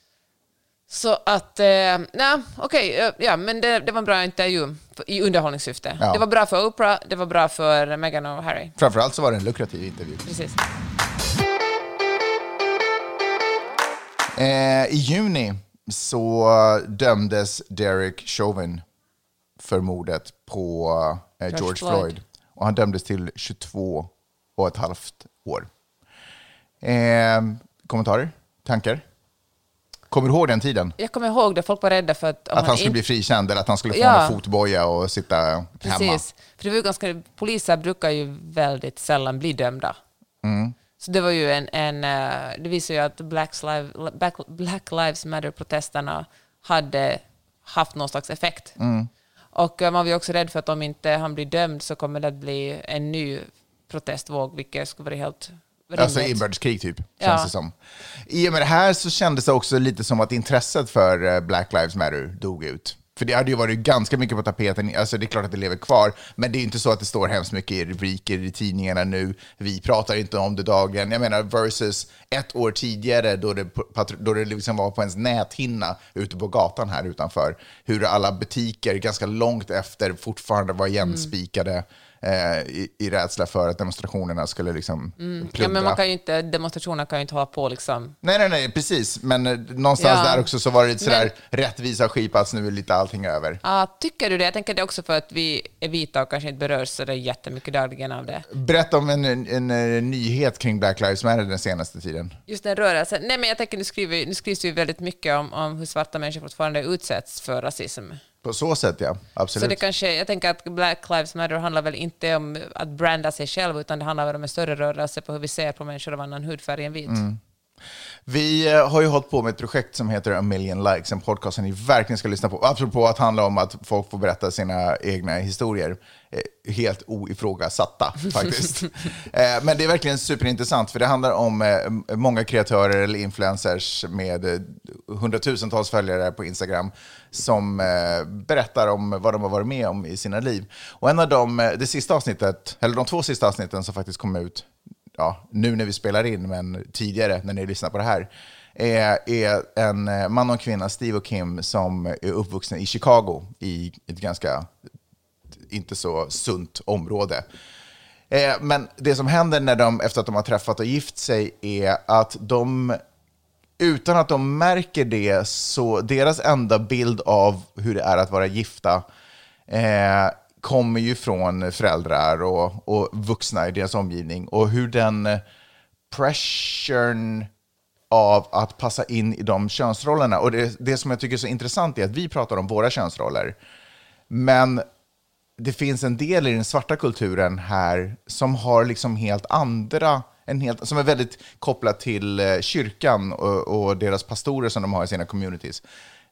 Så att, eh, nej, okej, eh, ja, men det, det var en bra intervju i underhållningssyfte. Ja. Det var bra för Oprah, det var bra för Meghan och Harry. Framförallt så var det en lukrativ intervju. Precis. Eh, I juni så dömdes Derek Chauvin för mordet på eh, George, Floyd. Floyd. Och han dömdes till 22 och ett halvt år. Eh, kommentarer? Tankar? Kommer du ihåg den tiden? Jag kommer ihåg det, folk var rädda för att... Att han skulle inte- bli frikänd eller att han skulle få Ja. en fotboja och sitta hemma? Precis. För det var ganska, poliser brukar ju väldigt sällan bli dömda. Så det var ju en, en eh, det visar ju att Black, Live, Black, Black Lives Matter-protesterna hade haft någon slags effekt. Och eh, man var ju också rädd för att om inte han blir dömd så kommer det att bli en ny protestvåg, vilket skulle vara helt Alltså inbördeskrig typ, känns Ja. det som. I och med det här så kändes det också lite som att intresset för eh, Black Lives Matter dog ut. För det hade ju varit ganska mycket på tapeten, alltså det är klart att det lever kvar, men det är inte så att det står hemskt mycket i rubriker i tidningarna nu. Vi pratar inte om det dagligen. Jag menar versus ett år tidigare då det, då det liksom var på ens näthinna ute på gatan här utanför. Hur alla butiker ganska långt efter fortfarande var igenspikade eh, i, i rädsla för att demonstrationerna skulle liksom Ja, plundra. men man kan ju inte, demonstrationer kan ju inte hålla på liksom. Nej, nej, nej, precis. Men eh, någonstans Ja. där också så var det lite sådär rättvisa skipats, nu är lite allting över. Ja, tycker du det? Jag tänker det också för att vi är vita och kanske inte berörs så det är jättemycket dagligen av det. Berätta om en, en, en, eh, nyhet kring Black Lives Matter den senaste tiden. Just den rörelsen. Nej, men jag tänker nu, skriver, nu skrivs det ju väldigt mycket om, om hur svarta människor fortfarande utsätts för rasism. På så sätt, ja. Absolut. Så det kanske, jag tänker att Black Lives Matter handlar väl inte om att branda sig själv, utan det handlar väl om en större rörelse på hur vi ser på människor av annan hudfärg än vit. Mm. Vi eh, har ju hållit på med ett projekt som heter A Million Likes, en podcast som ni verkligen ska lyssna på. Apropå att handla om att folk får berätta sina egna historier. Eh, Helt oifrågasatta <laughs> faktiskt. Eh, Men det är verkligen superintressant, för det handlar om många kreatörer eller influencers med hundratusentals följare på Instagram som berättar om vad de har varit med om i sina liv. Och en av dem, det sista avsnittet, eller de två sista avsnitten som faktiskt kom ut ja, nu när vi spelar in, men tidigare när ni lyssnar på det här, är, är en eh, man och en kvinna, Steve och Kim, som är uppvuxna i Chicago, i ett ganska inte så sunt område. Eh, men det som händer när de, efter att de har träffat och gift sig är att de, utan att de märker det, så deras enda bild av hur det är att vara gifta eh, kommer ju från föräldrar och, och vuxna i deras omgivning. Och hur den eh, pressuren av att passa in i de könsrollerna. Och det, det som jag tycker är så intressant är att vi pratar om våra könsroller. Men det finns en del i den svarta kulturen här som har liksom helt andra, en helt, som är väldigt kopplat till eh, kyrkan och, och deras pastorer som de har i sina communities.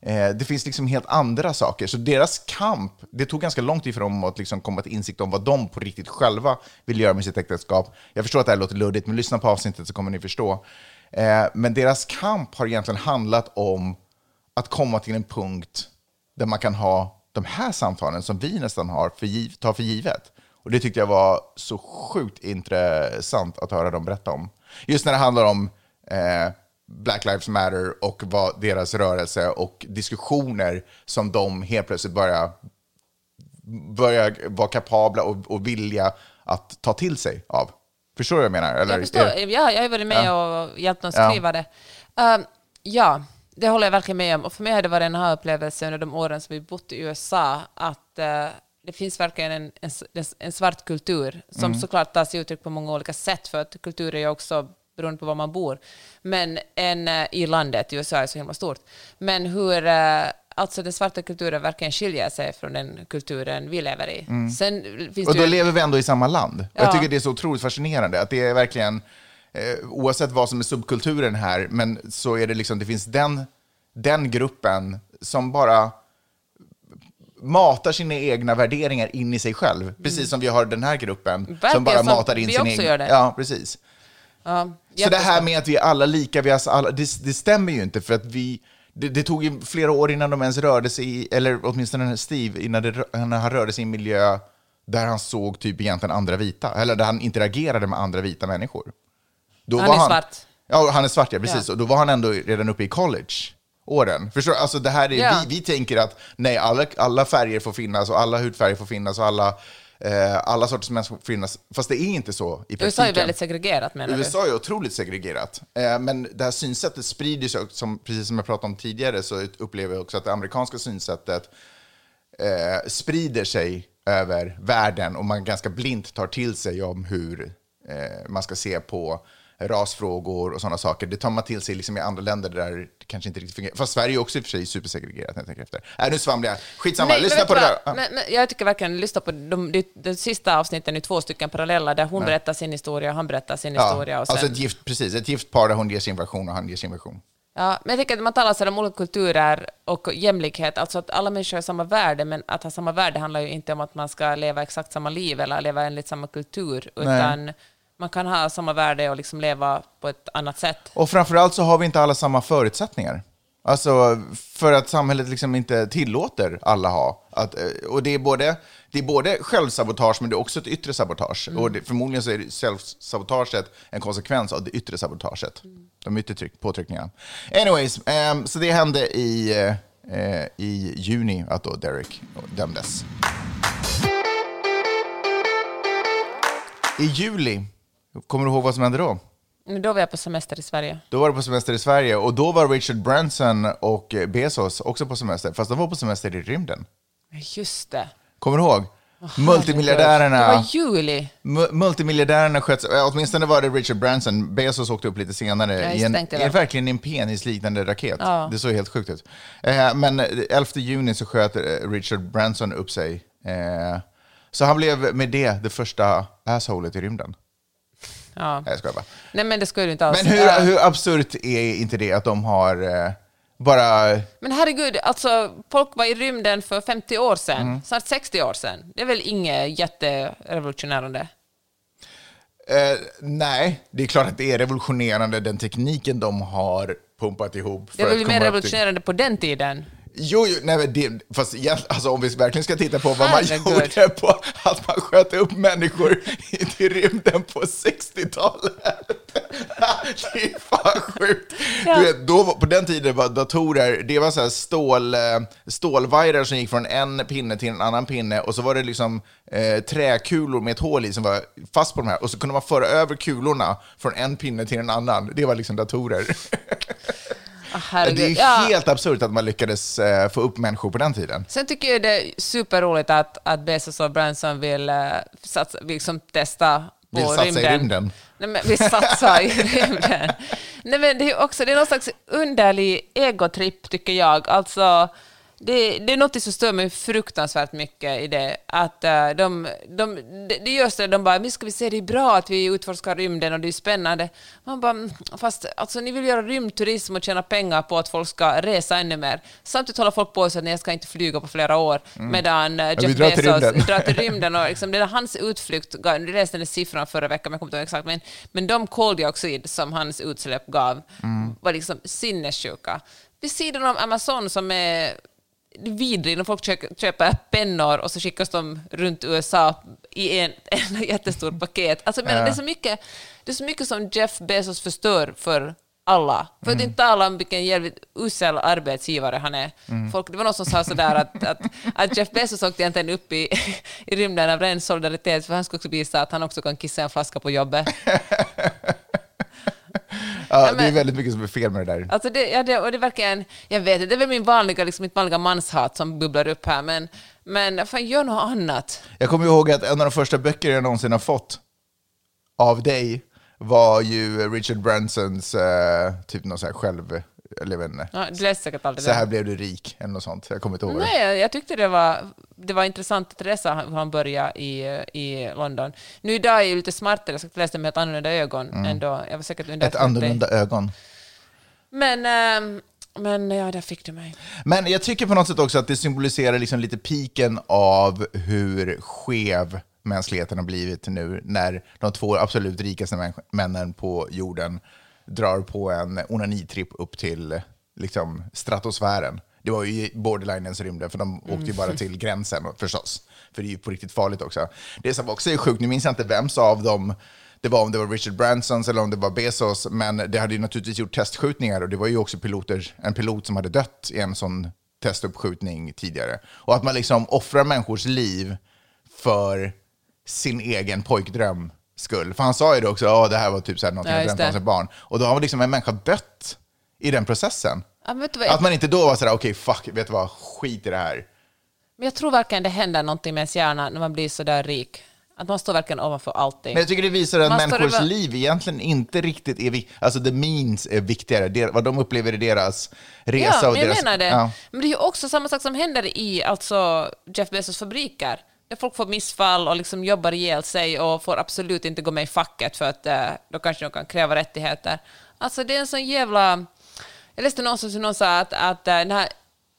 Eh, det finns liksom helt andra saker. Så deras kamp, det tog ganska lång tid för dem att liksom komma till insikt om vad de på riktigt själva vill göra med sitt äktenskap. Jag förstår att det här låter luddigt, men lyssna på avsnittet så kommer ni förstå. Eh, men deras kamp har egentligen handlat om att komma till en punkt där man kan ha de här samtalen som vi nästan har för giv, tar för givet. Och det tyckte jag var så sjukt intressant att höra dem berätta om. Just när det handlar om eh, Black Lives Matter och vad deras rörelse och diskussioner som de helt plötsligt börjar, börjar vara kapabla och, och vilja att ta till sig av. Förstår du vad jag menar? Eller, Jag förstår, ja, jag har varit med och hjälpt dem Ja. skriva det. Um, ja, det håller jag verkligen med om. Och för mig har det varit en aha-upplevelse under de åren som vi bott i USA, att eh, det finns verkligen en, en, en svart kultur som Mm. såklart tar sig uttryck på många olika sätt, för att kultur är ju också beroende på var man bor. Men en, eh, i landet, USA är så himla stort. Men hur eh, alltså den svarta kulturen verkligen skiljer sig från den kulturen vi lever i. Sen finns Mm. Och då ju- lever vi ändå i samma land. Och Jag Ja. tycker det är så otroligt fascinerande att det är verkligen, eh, oavsett vad som är subkulturen här, men så är det liksom, det finns den, den gruppen som bara matar sina egna värderingar in i sig själv. Precis som vi har den här gruppen som Verkligen bara som matar in vi sin också egen... gör det. Ja, precis. ja, Så det här med att vi är alla lika, vi är alltså alla, det, det stämmer ju inte för att vi, det, det tog ju flera år innan de ens rörde sig i, eller åtminstone Steve, innan, det, han rörde sig i en miljö där han såg typ egentligen andra vita, eller där han interagerade med andra vita människor. Då Han var är svart. Ja, han är svart, ja precis. Ja. Och då var han ändå redan uppe i college-åren. Förstår du? Alltså det här är, Ja. vi, vi tänker att nej, alla, alla färger får finnas och alla hudfärger får finnas och alla, alla sorters människor får finnas. Fast det är inte så i praktiken. USA är väldigt segregerat menar du? USA är otroligt segregerat. Eh, men det här synsättet sprider sig, också, som, precis som jag pratade om tidigare, så upplever jag också att det amerikanska synsättet eh, sprider sig över världen och man ganska blint tar till sig om hur eh, man ska se på rasfrågor och sådana saker. Det tar man till sig liksom i andra länder där det kanske inte riktigt fungerar. Fast Sverige är också i och för sig supersegregerat när jag tänker efter. Äh, nu svamlar jag. Skitsamma, Nej, lyssna på det där. Ja. Men, men jag tycker verkligen, lyssna på de, de, de sista avsnitten i två stycken parallella, där hon berättar sin historia och han berättar sin historia. Och sen, alltså ett gift, precis, ett gift par där hon ger sin version och han ger sin version. ja, men jag tycker att man talar så om olika kulturer och jämlikhet, alltså att alla människor har samma värde, men att ha samma värde handlar ju inte om att man ska leva exakt samma liv eller leva enligt samma kultur, utan man kan ha samma värde och liksom leva på ett annat sätt. Och framförallt så har vi inte alla samma förutsättningar. Alltså, för att samhället liksom inte tillåter alla ha. Att, eh, och det är, både, det är både självsabotage, men det är också ett yttre sabotage. Och det, förmodligen så är självsabotaget en konsekvens av det yttre sabotaget. De yttre tryck, påtryckningarna. Anyways, ehm, så det hände i, eh, i juni att då Derek dömdes. I juli, kommer du ihåg vad som hände då? Då var jag på semester i Sverige. Då var det på semester i Sverige och då var Richard Branson och Bezos också på semester, fast de var på semester i rymden. Just det. Kommer du ihåg? Multimiljardärerna. Det var juli. Mu- Multimiljardärerna sköts, åtminstone var det Richard Branson, Bezos åkte upp lite senare, Ja, i en, i verkligen en penisliknande raket. Ja. Det såg helt sjukt ut. Eh, men 11 juni så sköt eh, Richard Branson upp sig. Eh, så han blev med det det första assholet i rymden. Ja. Nej, jag skojar bara. Nej, men det skulle du inte alls. Men hur, hur absurt är inte det att de har eh, bara... Men herregud, alltså, folk var i rymden för 50 år sedan, Mm. snart 60 år sedan. Det är väl inget jätterevolutionerande? Eh, nej, det är klart att det är revolutionerande, den tekniken de har pumpat ihop. Det för var att väl komma mer upp till- revolutionerande på den tiden? Jo, jo nej, men det, fast egent- alltså, om vi verkligen ska titta på vad man Herregud. gjorde på att man sköt upp människor i till rymden på 60-talet. <laughs> det är fan sjukt. Ja. Du vet, då, var- på den tiden var datorer, det var så här stål, eh, stålvajrar som gick från en pinne till en annan pinne och så var det liksom eh, träkulor med ett hål i som var fast på de här och så kunde man föra över kulorna från en pinne till en annan. Det var liksom datorer. <laughs> Ah, det är Ja. helt absurt att man lyckades eh, få upp människor på den tiden. Sen tycker jag det är superroligt att, att Bezos och Branson vill, uh, satsa, liksom testa på Vill satsa i rymden. rymden. Nej, men vi satsar i <laughs> rymden. Nej, men det är också det är någon slags underlig egotripp, tycker jag. Alltså, det, det är något som stör mig fruktansvärt mycket i det. Att eh, de, de, det, görs det, de bara, nu ska vi se, det är bra att vi utforskar rymden och det är spännande. Man bara, mm, fast alltså, ni vill göra rymdturism och tjäna pengar på att folk ska resa ännu mer. Samtidigt håller folk på så att jag ska inte flyga på flera år, medan eh, Jeff drar till Bezos rymden. drar till <laughs> rymden och liksom, det är hans utflykt, jag läste den siffran förra veckan, men jag kommer inte ihåg exakt, men, men de koldioxid som hans utsläpp gav var liksom sinnessjuka. Vid sidan om Amazon som är vidrig när folk köper, pennor och så skickas de runt USA i en, <laughs> en jättestort paket. Alltså, menar, Ja. det, är så mycket, det är så mycket som Jeff Bezos förstör för alla. För att inte tala om vilken jävligt usel arbetsgivare han är. Folk, det var någon som sa sådär att, att, att Jeff Bezos åkte egentligen upp i, i rymden av ren solidaritet för han skulle också visa att han också kan kissa en flaska på jobbet. <laughs> Ja, men- Det är väldigt mycket som är fel med det där. Alltså det, ja, det, och det verkligen, jag vet det är väl min vanliga, liksom, mitt vanliga manshat som bubblar upp här, men, men fan, gör något annat. Jag kommer ihåg att en av de första böcker jag någonsin har fått av dig var ju Richard Bransons eh, typ någon sån här själv... Eller jag vet inte. Ja, du läste säkert aldrig Så här det. blev du rik, eller något sånt. Jag kommer inte ihåg. Nej, jag tyckte det var, det var intressant att läsa hur han började i, i London. Nu idag är jag lite smartare, jag läsa med ett annorlunda ögon ändå. Jag var säkert under Mm. Ett annorlunda ögon. Men, ehm, men ja, där fick du mig. Men jag tycker på något sätt också att det symboliserar liksom lite piken av hur skev mänskligheten har blivit nu när de två absolut rikaste män- männen på jorden drar på en onanitripp upp till liksom, stratosfären. Det var ju borderlinens rymden, för de åkte ju bara till gränsen förstås. För det är ju på riktigt farligt också. Det som också är sjukt, nu minns jag inte vems av dem det var om det var Richard Bransons eller om det var Bezos, men det hade ju naturligtvis gjort testskjutningar och det var ju också piloter, en pilot som hade dött i en sån testuppskjutning tidigare. Och att man liksom offrar människors liv för sin egen pojkdröm skull. För han sa ju det också, ja det här var typ så här någonting Ja, jag det. som barn. Och då har liksom en människa dött i den processen. Ja, vad, Att man inte då var sådär, okej fuck, vet du vad, skit i det här. men jag tror verkligen det händer någonting med ens hjärna när man blir så där rik. Att man står verkligen ovanför allting. Men jag tycker det visar att Man människors över- liv egentligen inte riktigt är viktigt. Alltså the means är viktigare. Det, vad de upplever i deras resa Ja, och men jag deras... menar det. Ja. Men det är ju också samma sak som händer i alltså, Jeff Bezos fabriker. Folk får missfall och liksom jobbar ihjäl sig och får absolut inte gå med i facket för att eh, då kanske de kan kräva rättigheter. Alltså det är en sån jävla... Jag läste någonstans som någon sa att, att eh, den här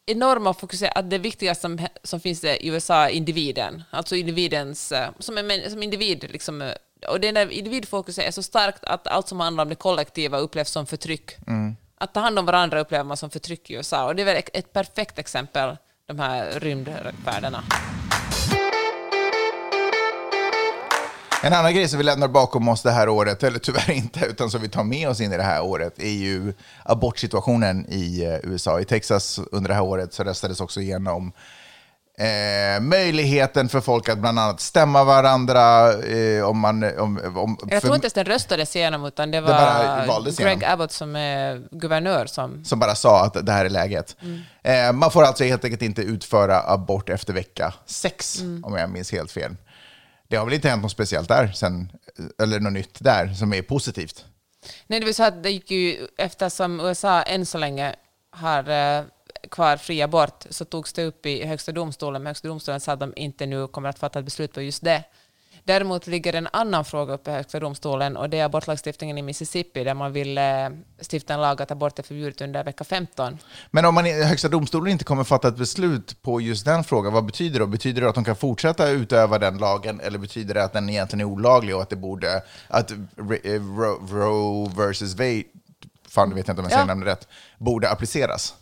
enorma fokus att det viktigaste som, som finns i USA är individen. Alltså individens... eh, Som, en, som individ liksom... Och det där individfokuset är så starkt att allt som handlar om det kollektiva upplevs som förtryck. Att ta hand om varandra upplever man som förtryck i USA. Och det är väl ett, perfekt exempel, de här rymdvärdena. En annan grej som vi lämnar bakom oss det här året, eller tyvärr inte, utan som vi tar med oss in i det här året, är ju abortsituationen i eh, USA. I Texas under det här året så röstades också igenom Eh, möjligheten för folk att bland annat stämma varandra. Eh, om man, om, om, Jag tror inte ens den röstades igenom, utan det var valdes Greg igenom. Abbott som är guvernör som... som bara sa att det här är läget. Eh, man får alltså helt enkelt inte utföra abort efter vecka sex, om jag minns helt fel. Det har väl inte hänt något speciellt där, sen, eller något nytt där som är positivt. Nej, det vill säga att det gick ju, eftersom USA än så länge har eh, kvar fri abort, så togs det upp i högsta domstolen, men högsta domstolen sa att de inte nu kommer att fatta ett beslut på just det. Däremot ligger en annan fråga uppe i högsta domstolen och det är abortlagstiftningen i Mississippi där man vill eh, stifta en lag att abort är förbjudet under vecka 15. Men om man i Högsta domstolen inte kommer fatta ett beslut på just den frågan, vad betyder det? Betyder det att de kan fortsätta utöva den lagen, eller betyder det att den egentligen är olaglig och att det borde, att eh, Ro- Roe versus Wade, fan det vet jag inte om jag säger Ja. namnet rätt, borde appliceras?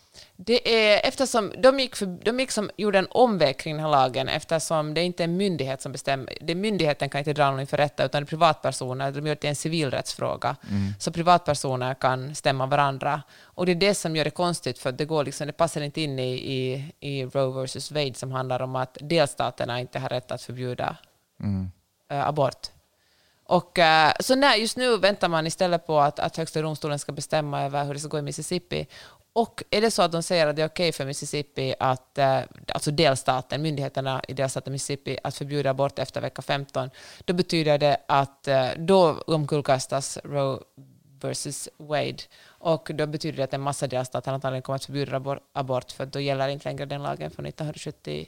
Det är eftersom de gick, för, de gick som, gjorde en omväg kring den här lagen eftersom det inte är en myndighet som bestämmer. Det, myndigheten kan inte dra någon inför rätta utan det är privatpersoner. De gör det till en civilrättsfråga. Så privatpersoner kan stämma varandra. Och det är det som gör det konstigt för det, går liksom, det passar inte in i, i, i Roe vs. Wade som handlar om att delstaterna inte har rätt att förbjuda eh, abort. Och, eh, så nej, just nu väntar man istället på att, att högsta domstolen ska bestämma över hur det ska gå i Mississippi. Och är det så att de säger att det är okej för Mississippi, att, eh, alltså delstaten, myndigheterna i delstaten Mississippi, att förbjuda abort efter vecka 15, då betyder det att eh, då omkullkastas Roe versus Wade. Och då betyder det att en massa delstater antagligen kommer att förbjuda abort, för då gäller inte längre den lagen från 1970.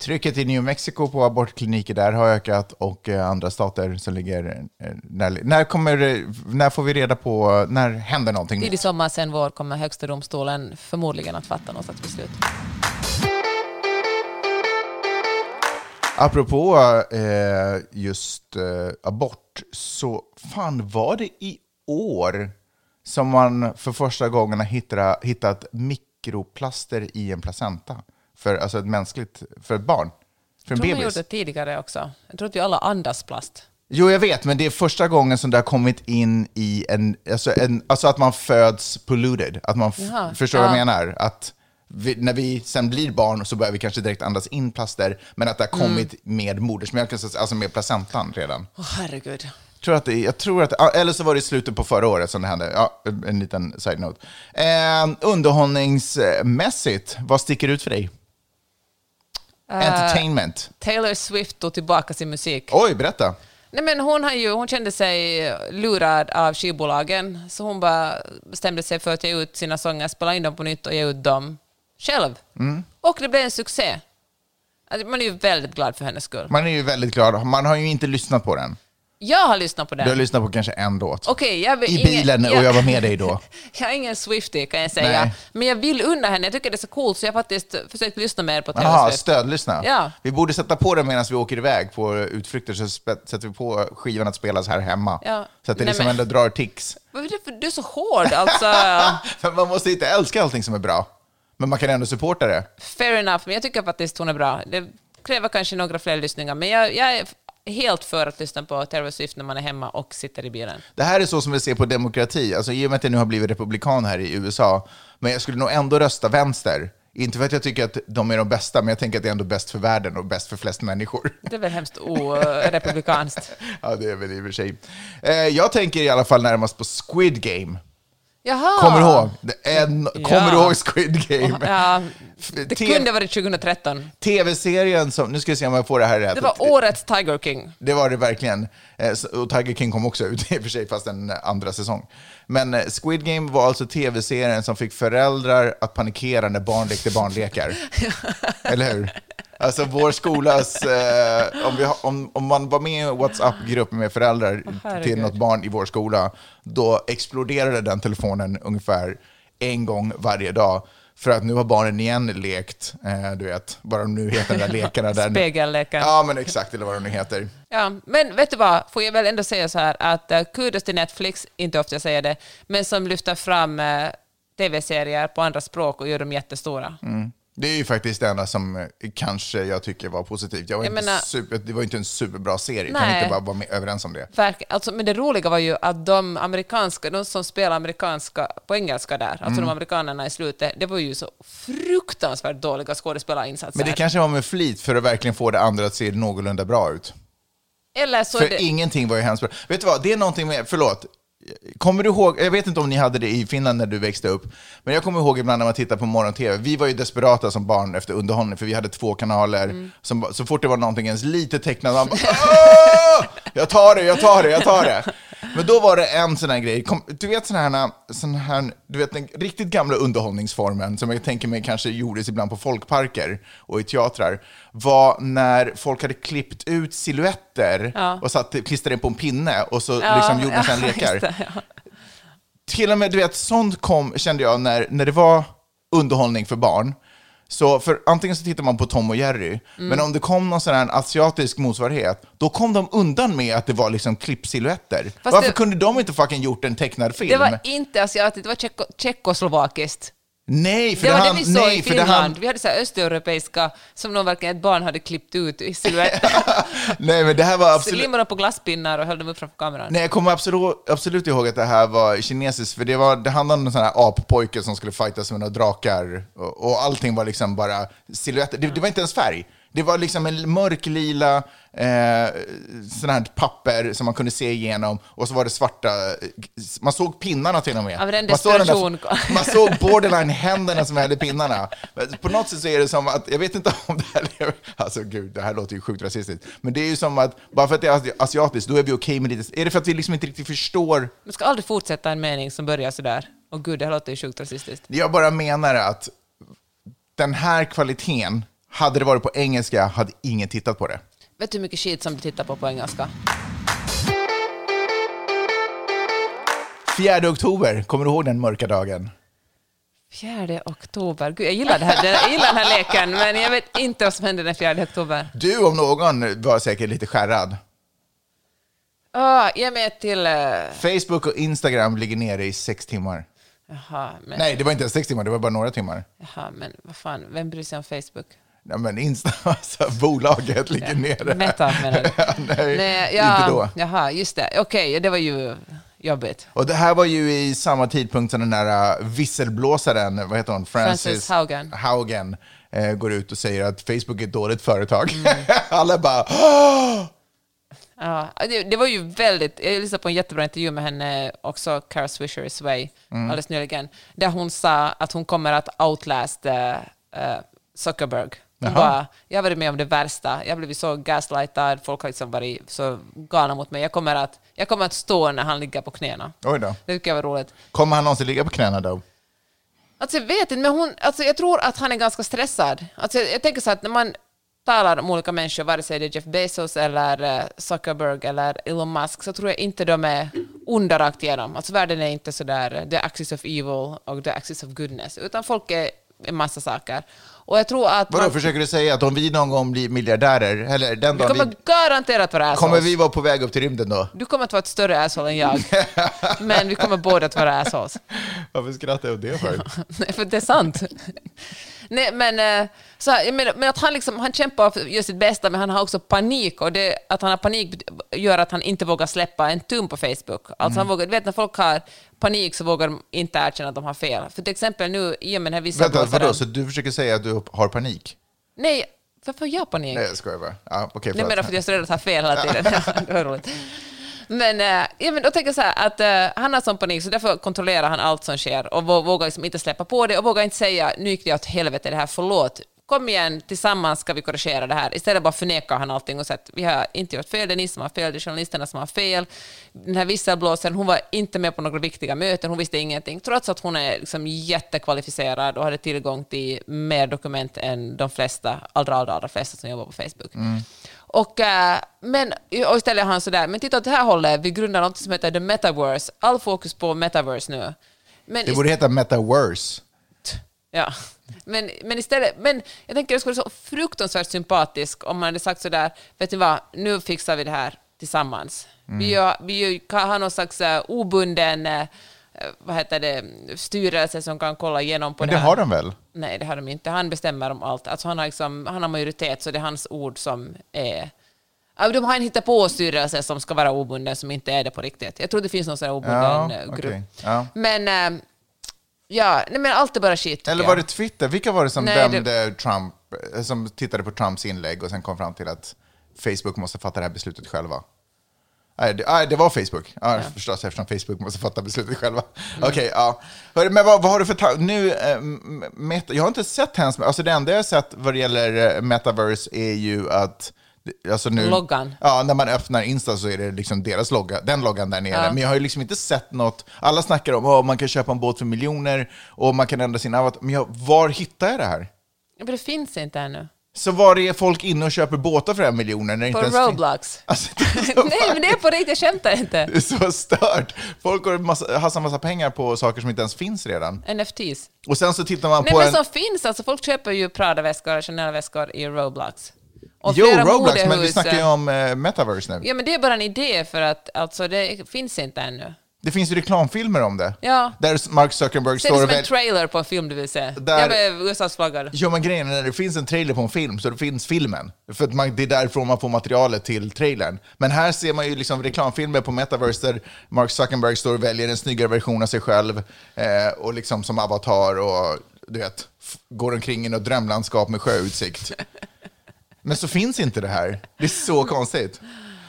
Trycket i New Mexico på abortkliniker där har ökat och eh, andra stater som ligger... eh, När, när, kommer, när får vi reda på, när händer någonting? Tidig sommar sen vår kommer högsta domstolen förmodligen att fatta något slags beslut. Apropå eh, just eh, abort, så fan var det i år som man för första gången har hittat, hittat mikroplaster i en placenta? För, alltså ett mänskligt, för ett barn? För en Jag tror man bebis? gjorde det tidigare också. Jag tror att vi alla andas plast. Jo, jag vet, men det är första gången som det har kommit in i en... Alltså, en, alltså att man föds polluted. Att man Jaha, förstår vad jag ja. menar? Att vi, när vi sen blir barn så börjar vi kanske direkt andas in plaster, men att det har kommit med modersmjölken, alltså med placentan redan. Åh herregud. Jag tror att det, jag tror att, ja, eller så var det i slutet på förra året som det hände. Ja, en liten side-note. Eh, underhållningsmässigt, vad sticker ut för dig? Entertainment. Taylor Swift tog tillbaka sin musik. Oj, berätta. Nej, men hon, har ju, hon kände sig lurad av skivbolagen, så hon bara bestämde sig för att ge ut sina sånger, spela in dem på nytt och ge ut dem själv. Och det blev en succé. Alltså, Man är ju väldigt glad för hennes skull. Man är ju väldigt glad. Man har ju inte lyssnat på den. Jag har lyssnat på den. Du har lyssnat på kanske en låt. Okej, jag vill I ingen- bilen och jag var med dig då. <laughs> Jag är ingen Swiftie kan jag säga, Nej. men jag vill unna henne. Jag tycker det är så coolt så jag har faktiskt försökt lyssna mer på Taylor Jaha, Swift. stödlyssna. Ja. Vi borde sätta på den medan vi åker iväg på utflykter, så sätter vi på skivan att spelas här hemma. Ja. Så att det Nej, liksom men- ändå drar tics. Du är så hård alltså. <laughs> Man måste inte älska allting som är bra. Men man kan ändå supporta det. Fair enough, men jag tycker faktiskt hon är bra. Det kräver kanske några fler lyssningar, men jag, jag helt för att lyssna på Taylor Swift när man är hemma och sitter i bilen. Det här är så som vi ser på demokrati. Alltså, I och med att jag nu har blivit republikan här i USA, men jag skulle nog ändå rösta vänster. Inte för att jag tycker att de är de bästa, men jag tänker att det är ändå bäst för världen och bäst för flest människor. Det är väl hemskt orepublikanskt. <laughs> ja, det är väl i och för sig. Eh, jag tänker i alla fall närmast på Squid Game. Jaha! Kommer du ihåg? En, Ja. Kommer du ihåg Squid Game? Ja, <laughs> det T- kunde varit 2013. TV-serien som, nu ska vi se om jag får det här rätt. Det var årets Tiger King. Det var det verkligen. Eh, Och Tiger King kom också ut <laughs> i och för sig, fast en andra säsong. Men eh, Squid Game var alltså tv-serien som fick föräldrar att panikera när barn lekte barnlekar. <laughs> Eller hur? Alltså vår skolas, <laughs> eh, om, har, om, om man var med i en WhatsApp-grupp med föräldrar till herregud. något barn i vår skola, då exploderade den telefonen ungefär en gång varje dag. För att nu har barnen igen lekt, eh, du vet, vad de nu heter, de där lekarna. Där <laughs> Spegelleken. Ja, men exakt, eller vad de nu heter. Ja, men vet du vad, får jag väl ändå säga så här att uh, kudos till Netflix, inte ofta jag säger det, men som lyfter fram eh, tv-serier på andra språk och gör dem jättestora. Det är ju faktiskt det enda som eh, kanske jag tycker var positivt. Jag var Jag inte menar- super, det var inte en superbra serie, kan Nej. vi inte bara vara med, överens om det? Verk, alltså, men det roliga var ju att de amerikanska, de som spelar amerikanska på engelska där, alltså Mm. de amerikanerna i slutet, det var ju så fruktansvärt dåliga skådespelarinsatser. Men det kanske var med flit för att verkligen få det andra att se någorlunda bra ut. Eller så För det, ingenting var ju hemskt bra. Vet du vad, det är någonting med, förlåt, kommer du ihåg, jag vet inte om ni hade det i Finland när du växte upp, men jag kommer ihåg ibland när man tittar på morgon-tv, vi var ju desperata som barn efter underhållning, för vi hade två kanaler, Mm. som, så fort det var någonting ens lite tecknat, man bara "Åh! Jag tar det, jag tar det, jag tar det. Men då var det en sån här grej, Kom, du vet sån här, sån här, du vet den riktigt gamla underhållningsformen, som jag tänker mig kanske gjordes ibland på folkparker och i teatrar, var när folk hade klippt ut silhuetter Ja. och satt, klistrade in på en pinne och så Ja, liksom gjorde ja, de sen <laughs> just lekar. det, ja. Till och med, du vet, sånt kom, kände jag, när, när det var underhållning för barn. Så för antingen så tittar man på Tom och Jerry, Mm. men om det kom någon sån här asiatisk motsvarighet, då kom de undan med att det var liksom klippsilhuetter. Varför det- kunde de inte fucking gjort en tecknad film? det var inte asiatiskt, det var tjecko, tjeckoslovakiskt. Nej, för Det var det han- vi såg nej, i det Finland. han- Vi hade så här östeuropeiska som någon verkligen ett barn hade klippt ut i silhuetter. <laughs> nej, men det här var absolut... limmade på glasspinnar och höll dem upp framför kameran. Nej, jag kommer absolut, absolut ihåg att det här var kinesiskt, för det, var, det handlade om en sån här appojke som skulle fightas med några drakar, och, och allting var liksom bara silhuetter. Det, det var inte ens färg. Det var liksom en mörk lila eh, sån här papper som man kunde se igenom, och så var det svarta, man såg pinnarna till och med. Av ren man, såg den där, man såg borderline händerna som hade pinnarna. På något sätt så är det som att, jag vet inte om det här är, alltså gud, det här låter ju sjukt rasistiskt, men det är ju som att, bara för att det är asiatiskt, då är vi okej med lite, är det för att vi liksom inte riktigt förstår Man ska aldrig fortsätta en mening som börjar sådär. Och gud, det här låter ju sjukt rasistiskt. Jag bara menar att den här kvaliteten, hade det varit på engelska, hade ingen tittat på det. Vet du hur mycket skit som du tittar på på engelska? 4 oktober, kommer du ihåg den mörka dagen? 4 oktober. Gud, jag gillar, det här, jag gillar den här leken, men jag vet inte vad som hände den 4 oktober. Du om någon var säkert lite skärrad. Oh, ge mig ett till... Uh, Facebook och Instagram ligger nere i sex timmar. jaha, men, Nej, det var inte ens sex timmar, det var bara några timmar. jaha, men vad fan, vem bryr sig om Facebook? Nej, men Insta, <laughs> alltså, bolaget ligger nere. Meta menar du? <laughs> Nej, Nej, ja, inte då. Jaha, just det. Okej, det var ju jobbigt. Och det här var ju i samma tidpunkt som den där uh, visselblåsaren, vad heter hon? Frances Haugen. Haugen eh, går ut och säger att Facebook är ett dåligt företag. Mm. <laughs> Alla bara "Åh!" Ja, det, det var ju väldigt... Jag lyssnade på en jättebra intervju med henne, också Cara Swisher is Way, Mm. alldeles nyligen, där hon sa att hon kommer att outlast uh, Zuckerberg. Hon Jaha. bara, jag har varit med om det värsta, jag blivit så gaslightad, folk har liksom varit så galna mot mig. Jag kommer, att, jag kommer att stå när han ligger på knäna. Oj då. Det tycker jag var roligt. Kommer han någonsin ligga på knäna då? Alltså jag vet inte, men hon, alltså jag tror att han är ganska stressad. Alltså jag, jag tänker så att när man talar om olika människor, vare sig det är Jeff Bezos eller eh, Zuckerberg eller Elon Musk, så tror jag inte de är onda rakt igenom. Alltså världen är inte så där eh, the axis of evil och the axis of goodness, utan folk är en massa saker. Och jag tror att Vadå, man, försöker du säga att om vi någon gång blir miljardärer, eller den dagen kommer vi, garanterat vara assholes. kommer vi vara på väg upp till rymden då? Du kommer att vara ett större asshole än jag, <laughs> men vi kommer båda att vara assholes. Varför skrattar jag åt det för? <laughs> Nej, för det är sant. Nej, men, eh, så här, jag menar, men att han, liksom, han kämpar för gör sitt bästa, men han har också panik. Och det, att han har panik gör att han inte vågar släppa en tum på Facebook. Alltså han vågar, du vet, när folk har panik så vågar de inte erkänna att de har fel. För till exempel nu, i och med den här vissa Vänta, vadå? Så du försöker säga att du har panik? Nej, varför har jag panik? Nej, jag skojar bara. Ja, okej, Nej, men för att jag är så rädd att ha fel hela tiden. <laughs> det var roligt. Men, eh, ja, men då tänker jag så här att eh, han har sån panik så därför kontrollerar han allt som sker och vågar liksom inte släppa på det och vågar inte säga nu gick det åt helvete det här, förlåt. Kom igen, tillsammans ska vi korrigera det här. Istället bara förnekar han allting och säger att vi har inte gjort fel, det är ni som har fel, det är journalisterna som har fel. Den här visselblåsaren, hon var inte med på några viktiga möten, hon visste ingenting, trots att hon är liksom jättekvalificerad och hade tillgång till mer dokument än de flesta, allra, allra, allra flesta som jobbar på Facebook. Mm. Och, eh, men, och istället har han sådär, men titta åt det här hållet, vi grundar något som heter The Metaverse. All fokus på Metaverse nu. Men Det borde heta metaverse. Ja. Men, men istället, men jag tänker det skulle vara så fruktansvärt sympatisk om man hade sagt sådär, vet ni vad, nu fixar vi det här tillsammans. Vi, gör, vi gör- kan ha någon slags uh, obunden uh, vad heter det, styrelse som kan kolla igenom på Men det det har de väl? Nej, det har de inte. Han bestämmer om allt. Alltså han, har liksom, han har majoritet, så det är hans ord som är... Ja, De har en hittepå-styrelse som ska vara obunden, som inte är det på riktigt. Jag tror det finns någon sån här obunden Ja, eh, grupp. okej. Ja. Men, eh, ja, nej, men allt är bara tycker Eller var det Twitter? Vilka var det som Nej, det- dömde Trump, eh, som tittade på Trumps inlägg och sen kom fram till att Facebook måste fatta det här beslutet själva? Nej, det, nej, det var Facebook. Ja, förstås, eftersom Facebook måste fatta beslutet själva. Mm. <laughs> Okej, ja. Hörru, Men vad, vad har du för tankar? Nu, m- meta, jag har inte sett hennes... Alltså det enda jag har sett vad det gäller eh, metaverse är ju att... Alltså nu, Loggan. Ja, när man öppnar Insta så är det liksom deras logga, den loggan där nere. Ja. Men jag har ju liksom inte sett något. Alla snackar om att man kan köpa en båt för miljoner och man kan ändra sin avatar. Men jag, var hittar jag det här? Ja, Men det finns inte ännu. Så var är folk inne och köper båtar för en? När det På inte Roblox. <laughs> Alltså, <laughs> Nej, men det är på riktigt, jag skämtar inte. Det är så stört. Folk och massa, massa pengar på saker som inte ens finns redan. NFTs. Och sen så tittar man Nej, på men en... som finns, alltså folk köper ju Prada-väskor och Chanel-väskor i Roblox. Och Jo, Roblox, men vi modehus, snackar ju om eh, metaverse nu. Ja, men det är bara en idé för att alltså, det finns inte ännu. Det finns ju reklamfilmer om det. Ja. Där Mark Zuckerberg står det och som en väl... trailer på en film du vill se. Där- Ja, USAs flaggor. Jo, men grejen är när det finns en trailer på en film så det finns filmen. För att man, det är därifrån man får materialet till trailern. Men här ser man ju liksom reklamfilmer på Metaverse där Mark Zuckerberg står och väljer en snyggare version av sig själv eh, och liksom som avatar och du vet, går omkring i något drömlandskap med sjöutsikt. <laughs> Men så finns inte det här. Det är så konstigt.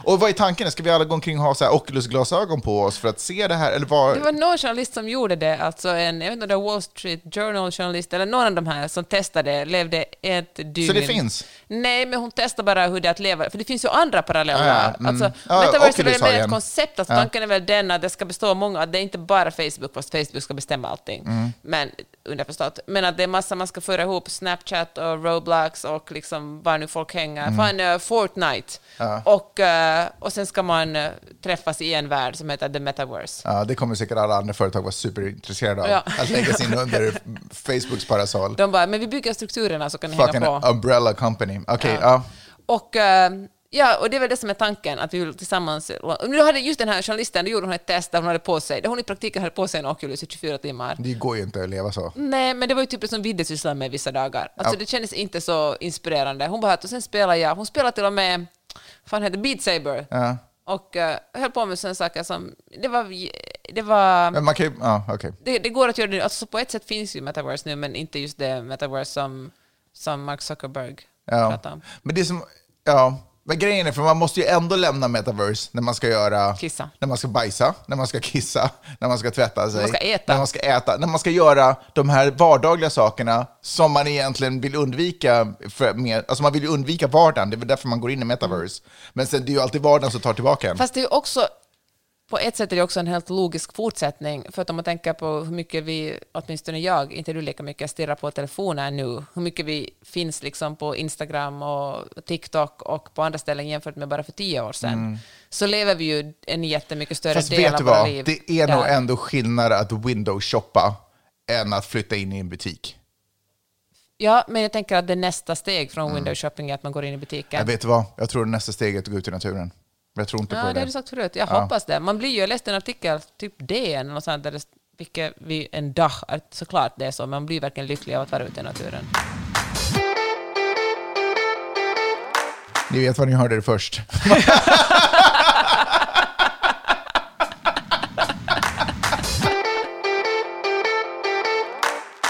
Och vad är tanken? Ska vi alla gå omkring och ha så här Oculus-glasögon på oss för att se det här? Eller vad? Det var någon journalist som gjorde det, alltså en, jag vet inte om det var Wall Street Journal-journalist eller någon av de här som testade, levde ett dygn. Så det finns? Nej, men hon testade bara hur det är att leva, för det finns ju andra paralleller. Ja, ja, mm. Alltså, Ja, metaverse är väl mer ett koncept, alltså, Ja. tanken är väl den att det ska bestå av många, att det är inte bara Facebook, fast Facebook ska bestämma allting. Mm. Men underförstått. Men att det är massa man ska föra ihop, Snapchat och Roblox och liksom var nu folk hänger. Mm. Fan, eh, Fortnite. Och, eh, och sen ska man eh, träffas i en värld som heter The Metaverse. Ja, det kommer säkert alla andra företag vara superintresserade av. Ja. Att lägga sig in <laughs> under Facebooks parasoll. De bara, men vi bygger strukturerna så kan ni Fucking hänga på. umbrella company. Okej, ja. Och, eh, ja, och det är väl det som är tanken, att vi vill tillsammans... Nu hade just den här journalisten, då gjorde hon ett test där hon hade på sig, där hon i praktiken hade på sig en Oculus i 24 timmar. Det går ju inte att leva så. Nej, men det var ju typ det som Vidde sysslade med vissa dagar. Alltså Ja. det kändes inte så inspirerande. Hon bara, och sen spelar jag, hon spelar till och med, fan heter Beat Saber. Ja. Och uh, höll på med sådana saker som, det var, det var... Men man kan ju, ja, okej. det, det går att göra det, alltså på ett sätt finns ju metaverse nu, men inte just det metaverse som, som Mark Zuckerberg Ja. pratar om. Men det som, ja. Men grejen är, för man måste ju ändå lämna metaverse när man ska göra... Kissa. När man ska bajsa, när man ska kissa, när man ska tvätta sig. man ska äta. När man ska äta. När man ska göra de här vardagliga sakerna som man egentligen vill undvika. För med, alltså man vill ju undvika vardagen, det är väl därför man går in i metaverse. Men sen, det är ju alltid vardagen som tar tillbaka en. Fast det är också, på ett sätt är det också en helt logisk fortsättning, för att om man tänker på hur mycket vi, åtminstone jag, inte du lika mycket, stirrar på telefonen nu, hur mycket vi finns liksom på Instagram och TikTok och på andra ställen jämfört med bara för tio år sedan, så lever vi ju en jättemycket större Mm. Fast del vet av du våra liv Det är nog där. ändå skillnad att window-shoppa än att flytta in i en butik. Ja, men jag tänker att det nästa steg från window shopping är att man går in i butiken. Jag vet du vad? Jag tror nästa steg är att gå ut i naturen. Jag tror inte Ja, på det det. har du sagt förut. Jag Ja. hoppas det. Man blir ju, jag läste en artikel, typ DN, något sånt, där det, vilket vi, en dag, såklart det är så, men man blir verkligen lycklig av att vara ute i naturen. Ni vet vad ni hörde det först. <laughs>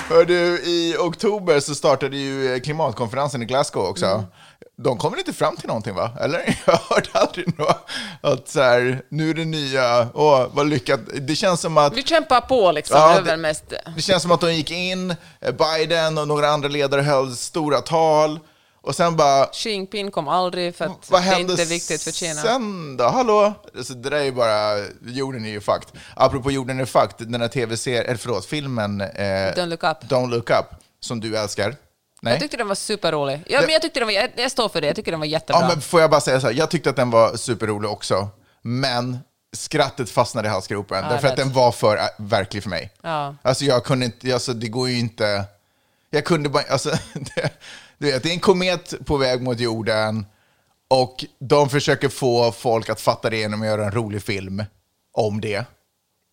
Hör du, i oktober så startade ju klimatkonferensen i Glasgow också. Mm. De kommer inte fram till någonting va? Eller? <laughs> Jag hörde aldrig något. Att så här, nu är det nya, åh vad lyckat. Det känns som att Vi kämpar på liksom, Ja, det- mest. det känns som att de gick in, eh, Biden och några andra ledare höll stora tal. Och sen bara, Xi Jinping kom aldrig för att vad det är inte viktigt för Kina. sen då? Hallå? Alltså, det där är ju bara, jorden är ju fucked. Apropå jorden är fucked, den här tv-serien, eller förlåt, filmen eh, Don't look up. Don't Look Up, som du älskar. Nej? Jag tyckte den var superrolig. Ja, Det- men jag, tyckte den var, jag, jag står för det, jag tycker den var jättebra. Ja, men får jag bara säga så här, jag tyckte att den var superrolig också, men skrattet fastnade i halsgropen, Ja, därför att den var för äh, verklig för mig. Ja. Alltså jag kunde inte, alltså det går ju inte, jag kunde bara, alltså, <laughs> det, du vet, det är en komet på väg mot jorden och de försöker få folk att fatta det genom att göra en rolig film om det.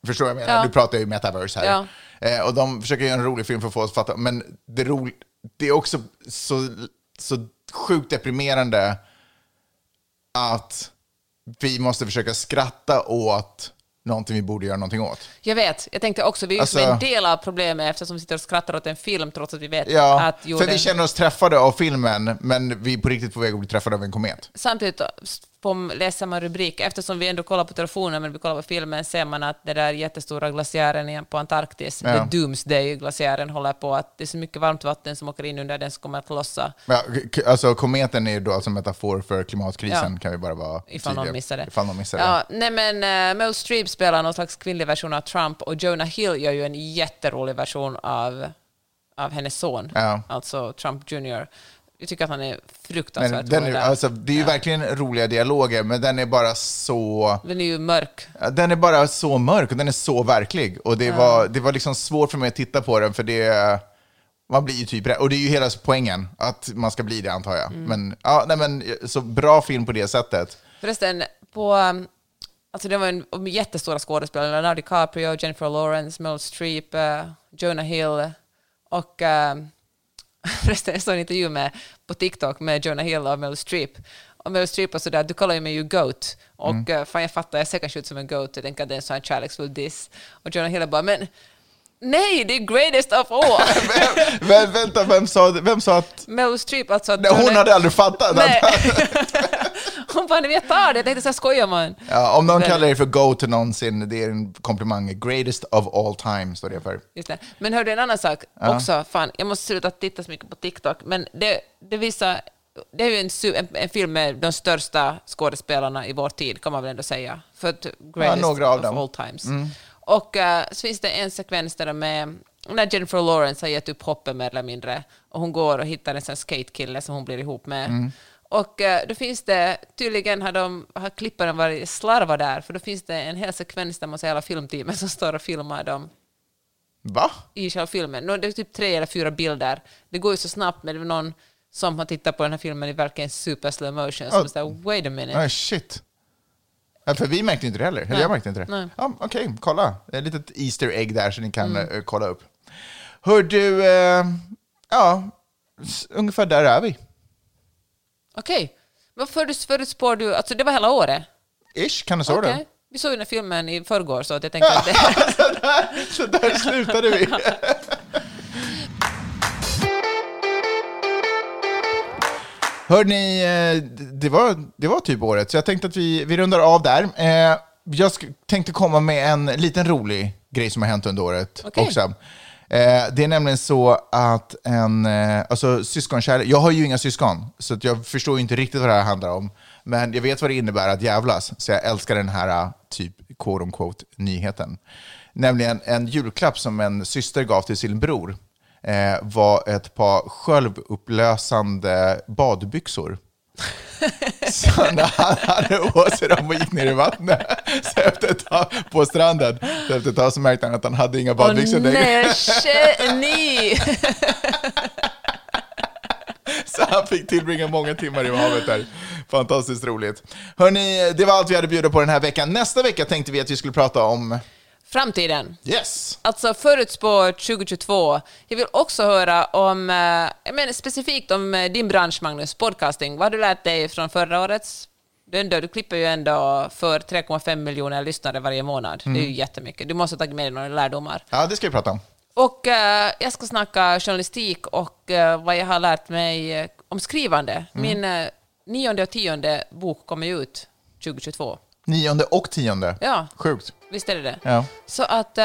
Förstår vad jag menar? Ja. Du pratar ju metaverse här. Ja. Eh, och de försöker göra en rolig film för att få oss att fatta, men det, är ro, det är också så, så sjukt deprimerande att vi måste försöka skratta åt någonting vi borde göra någonting åt. Jag vet, jag tänkte också, vi är Alltså- en del av problemet eftersom vi sitter och skrattar åt en film trots att vi vet Ja, att för jorden... vi känner oss träffade av filmen, men vi är på riktigt på väg att bli träffade av en komet. Samtidigt på läser man rubrik, eftersom vi ändå kollar på telefonen men vi kollar på filmen ser man att det där jättestora glaciären igen på Antarktis, Ja. the Doomsday-glaciären håller på att det är så mycket varmt vatten som åker in under den som kommer att lossa. Ja, alltså kometen är ju då alltså metafor för klimatkrisen, Ja. kan vi bara vara Ifall någon missade. Ifall någon missade. Ja, nej men uh, Meryl Streep spelar någon slags kvinnlig version av Trump och Jonah Hill gör ju en jätterolig version av, av hennes son, Ja. alltså Trump Jr. Jag tycker att han är fruktansvärt Men den är, alltså, det är ju verkligen roliga dialoger, men den är bara så... Den är ju mörk. Ja, Den är bara så mörk och den är så verklig. Och det, var, det var liksom svårt för mig att titta på den, för det... Man blir ju typ rädd. Och det är ju hela poängen, att man ska bli det antar jag. Mm. Men, ja, nej, men så bra film på det sättet. Förresten, på... um, Alltså det var en en jättestora skådespelare, Leonardo DiCaprio, Jennifer Lawrence, Meryl Streep, eh, Jonah Hill och... um, <laughs> förresten, jag såg en intervju med, på TikTok med Jonah Hill och Meryl Streep. Och Meryl Streep var sådär, du kallar ju mig ju GOAT. Och mm. fan jag fattar, jag ser kanske ut som en GOAT, jag tänker att det är en sån här kärleksfull diss. Och Jonah Hill bara, men nej, det är greatest of all! <laughs> Men, vänta, vem sa, vem sa att... Meryl Streep alltså... att Nej, hon hade aldrig fattat. Nej. Att, <laughs> <laughs> Hon bara, jag tar det, jag tänkte så här skojar man. ja, om någon kallar dig för go to någonsin, det är en komplimang. Greatest of all time står det för. Just det. Men hörde en annan sak också, fan, jag måste sluta titta så mycket på TikTok, men det, det visar, det är ju en, en, en film med de största skådespelarna i vår tid, kan man väl ändå säga. För greatest några av of dem. Mm. all times. Och eh, så finns det en sekvens där de är, när Jennifer Lawrence har gett upp hoppet mer eller mindre, och hon går och hittar en sån skatekille som hon blir ihop med. Mm. Och eh, då finns det, tydligen har, de, har klipparen varit slarva där, för då finns det en hel sekvens där man ser hela filmteamet som står och filmar dem Va? i själva filmen. Nå, Det är typ tre eller fyra bilder. Det går ju så snabbt, men det var någon som har tittat på den här filmen i verkligen super slow motion. Som är såhär, wait a minute. Nej, shit. Ja, för vi märkte inte det heller. Eller Nej. jag märkte inte det. Nej. Ja, Okej, kolla. Ett litet Easter egg där så ni kan Mm. eh, kolla upp. Hör du, eh, ja, ungefär där är vi. Okej. Vad förut- förutspår du? Alltså det var hela året? Ish, kan du säga Okej. det? Vi såg ju den här filmen i förrgår, så att jag tänker att det... <laughs> så, där, så där slutade vi. <laughs> Hörni, eh, det var, det var typ året, så jag tänkte att vi, vi rundar av där. Eh, Jag tänkte komma med en liten rolig grej som har hänt under året Okej. också. Eh, Det är nämligen så att en, eh, alltså syskonkärlek, jag har ju inga syskon, så att jag förstår ju inte riktigt vad det här handlar om. Men jag vet vad det innebär att jävlas, så jag älskar den här eh, typ quote on quote nyheten. Nämligen en julklapp som en syster gav till sin bror eh, var ett par självupplösande badbyxor. <laughs> Så när han hade dem och gick ner i vattnet så efter ett tag, på stranden, så efter ett tag så märkte han att han hade inga badbyxor längre. nej, geni! <laughs> Så han fick tillbringa många timmar i havet där. Fantastiskt roligt. Hörni, det var allt vi hade bjuda på den här veckan. Nästa vecka tänkte vi att vi skulle prata om... Framtiden. Yes! Alltså förutspå 2022. Jag vill också höra om, eh, jag menar specifikt om eh, din bransch Magnus, podcasting. Vad har du lärt dig från förra årets? Du, ändå, du klipper ju ändå för 3,5 miljoner lyssnare varje månad. Det är ju jättemycket. Du måste ha tagit med dig några lärdomar. Ja, det ska vi prata om. Och eh, jag ska snacka journalistik och eh, vad jag har lärt mig om skrivande. Min eh, nionde och tionde bok kommer ut 2022. Nionde och tionde. Ja, Sjukt. Visst är det det? Ja, Så att, eh,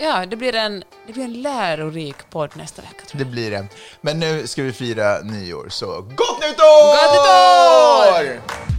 ja, det blir, en, det blir en lärorik podd nästa vecka tror det blir det. Men nu ska vi fira nyår, så gott nytt år! Gott nytt år!